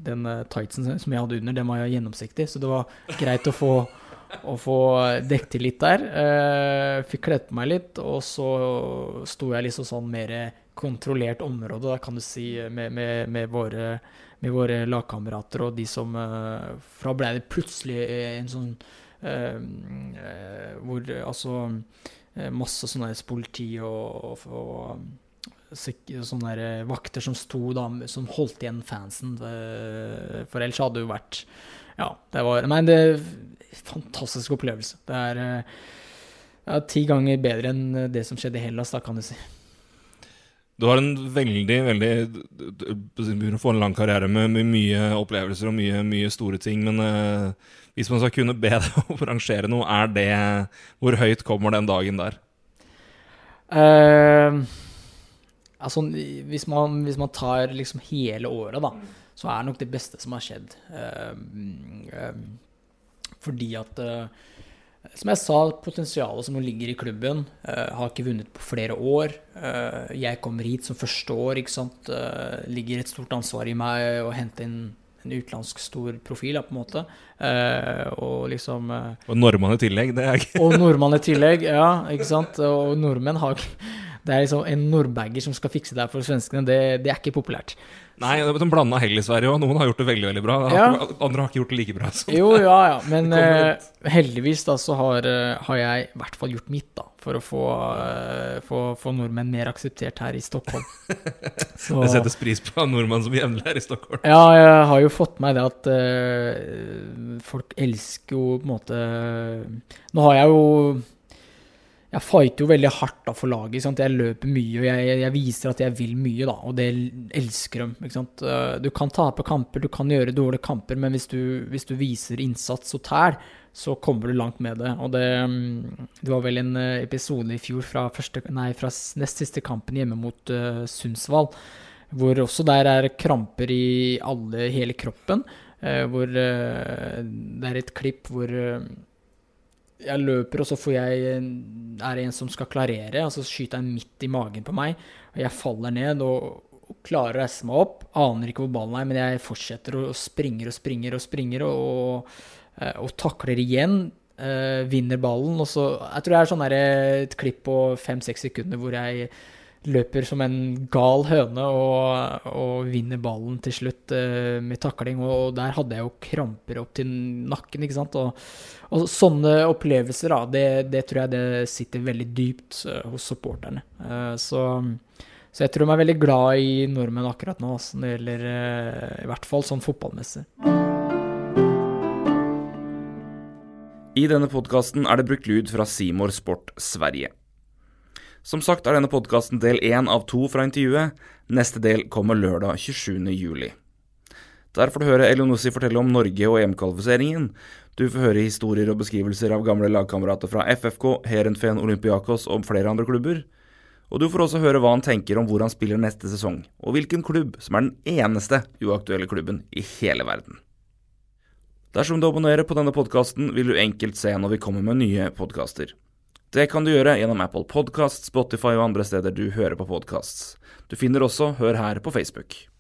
A: den tightsen som jeg hadde under, den var jo gjennomsiktig, så det var greit å få å få dekket til litt der. Fikk kledd meg litt, og så sto jeg liksom sånn mer kontrollert område, da kan du si, med, med, med, våre, med våre lagkamerater og de som uh, For ble det plutselig en sånn Hvor altså eh, Masse sånne politi og, og, og sånne vakter som sto da, som holdt igjen fansen. eh, For ellers hadde det jo vært Ja, det var Nei, det fantastisk opplevelse. Det er eh, ja, ti ganger bedre enn det som skjedde i Hellas, da, kan du si.
B: Du har en veldig, veldig du- begynner å få en lang karriere med, mye opplevelser og mye, mye store ting, men uh, hvis man skal kunne be deg å rangere noe, er det Hvor høyt kommer den dagen der?
A: Uh, altså, hvis man, hvis man tar liksom hele året, da, så er det nok det beste som har skjedd. Uh, fordi at eh, Som jeg sa, potensialet som ligger i klubben, Uh, har ikke vunnet på flere år. Uh, jeg kommer hit som første år, ikke sant. Uh, ligger et stort ansvar i meg å hente inn en utenlandsk stor profil, da, på en måte. Og liksom
B: Og nordmann i tillegg, det er ikke
A: og nordmann i tillegg, ja, ikke sant. Og nordmenn har Det er liksom en nordbagger som skal fikse det her for svenskene. Det, det er ikke populært.
B: Nei, det en blanda hell i Sverige òg. Noen har gjort det veldig veldig bra.
A: Ja.
B: Andre har ikke gjort det like bra.
A: Jo, ja, ja. Men eh, heldigvis da så har, uh, har jeg i hvert fall gjort mitt, da. For å få, uh, få, få nordmenn mer akseptert her i Stockholm. Så,
B: Det settes pris på av nordmenn som jevnlig er i Stockholm.
A: Ja, jeg har jo fått med det at folk elsker jo på en måte Nå har jeg jo Jeg fighter jo veldig hardt da for laget. Jeg løper mye, og jeg, jeg viser at jeg vil mye, da, og det elsker de. Ikke sant? Eh, Du kan tape kamper, du kan gjøre dårlige kamper, men hvis du, hvis du viser innsats og tæl, så kommer du langt med det. Og det, mm, det var vel en eh, episode i fjor fra, første, nei, fra nest siste kampen hjemme mot uh, Sundsvall, hvor også der er kramper i alle, hele kroppen. Uh, hvor uh, det er et klipp hvor jeg løper, og så får jeg er det en som skal klarere, og så skyter han midt i magen på meg. Og jeg faller ned og, og klarer å reise meg opp. Aner ikke hvor ballen er, men jeg fortsetter og springer og springer og springer og, og, eh, og takler igjen. eh, vinner ballen, og så Jeg tror det er sånn der, et klipp på fem-seks sekunder hvor jeg løper som en gal høne og, og vinner ballen til slutt uh, med takling. Og, og der hadde jeg jo kramper opp til nakken, ikke sant. Og, og sånne opplevelser, da, det, det tror jeg det sitter veldig dypt uh, hos supporterne. Uh, så, så jeg tror de er veldig glad i nordmenn akkurat nå, altså, det gjelder i hvert fall sånn fotballmessig.
F: I denne podkasten er det brukt lyd fra Simor Sport Sverige. Som sagt er denne podkasten del én av to fra intervjuet. Neste del kommer lørdag 27. juli. Der får du høre Elionossi fortelle om Norge og EM-kvalifiseringen. Du får høre historier og beskrivelser av gamle lagkamerater fra FFK, Heerenveen, Olympiakos og flere andre klubber. Og du får også høre hva han tenker om hvor han spiller neste sesong, og hvilken klubb som er den eneste uaktuelle klubben i hele verden. Dersom du abonnerer på denne podkasten, vil du enkelt se når vi kommer med nye podkaster. Det kan du gjøre gjennom Apple Podkast, Spotify og andre steder du hører på podkasts. Du finner også Hør her på Facebook.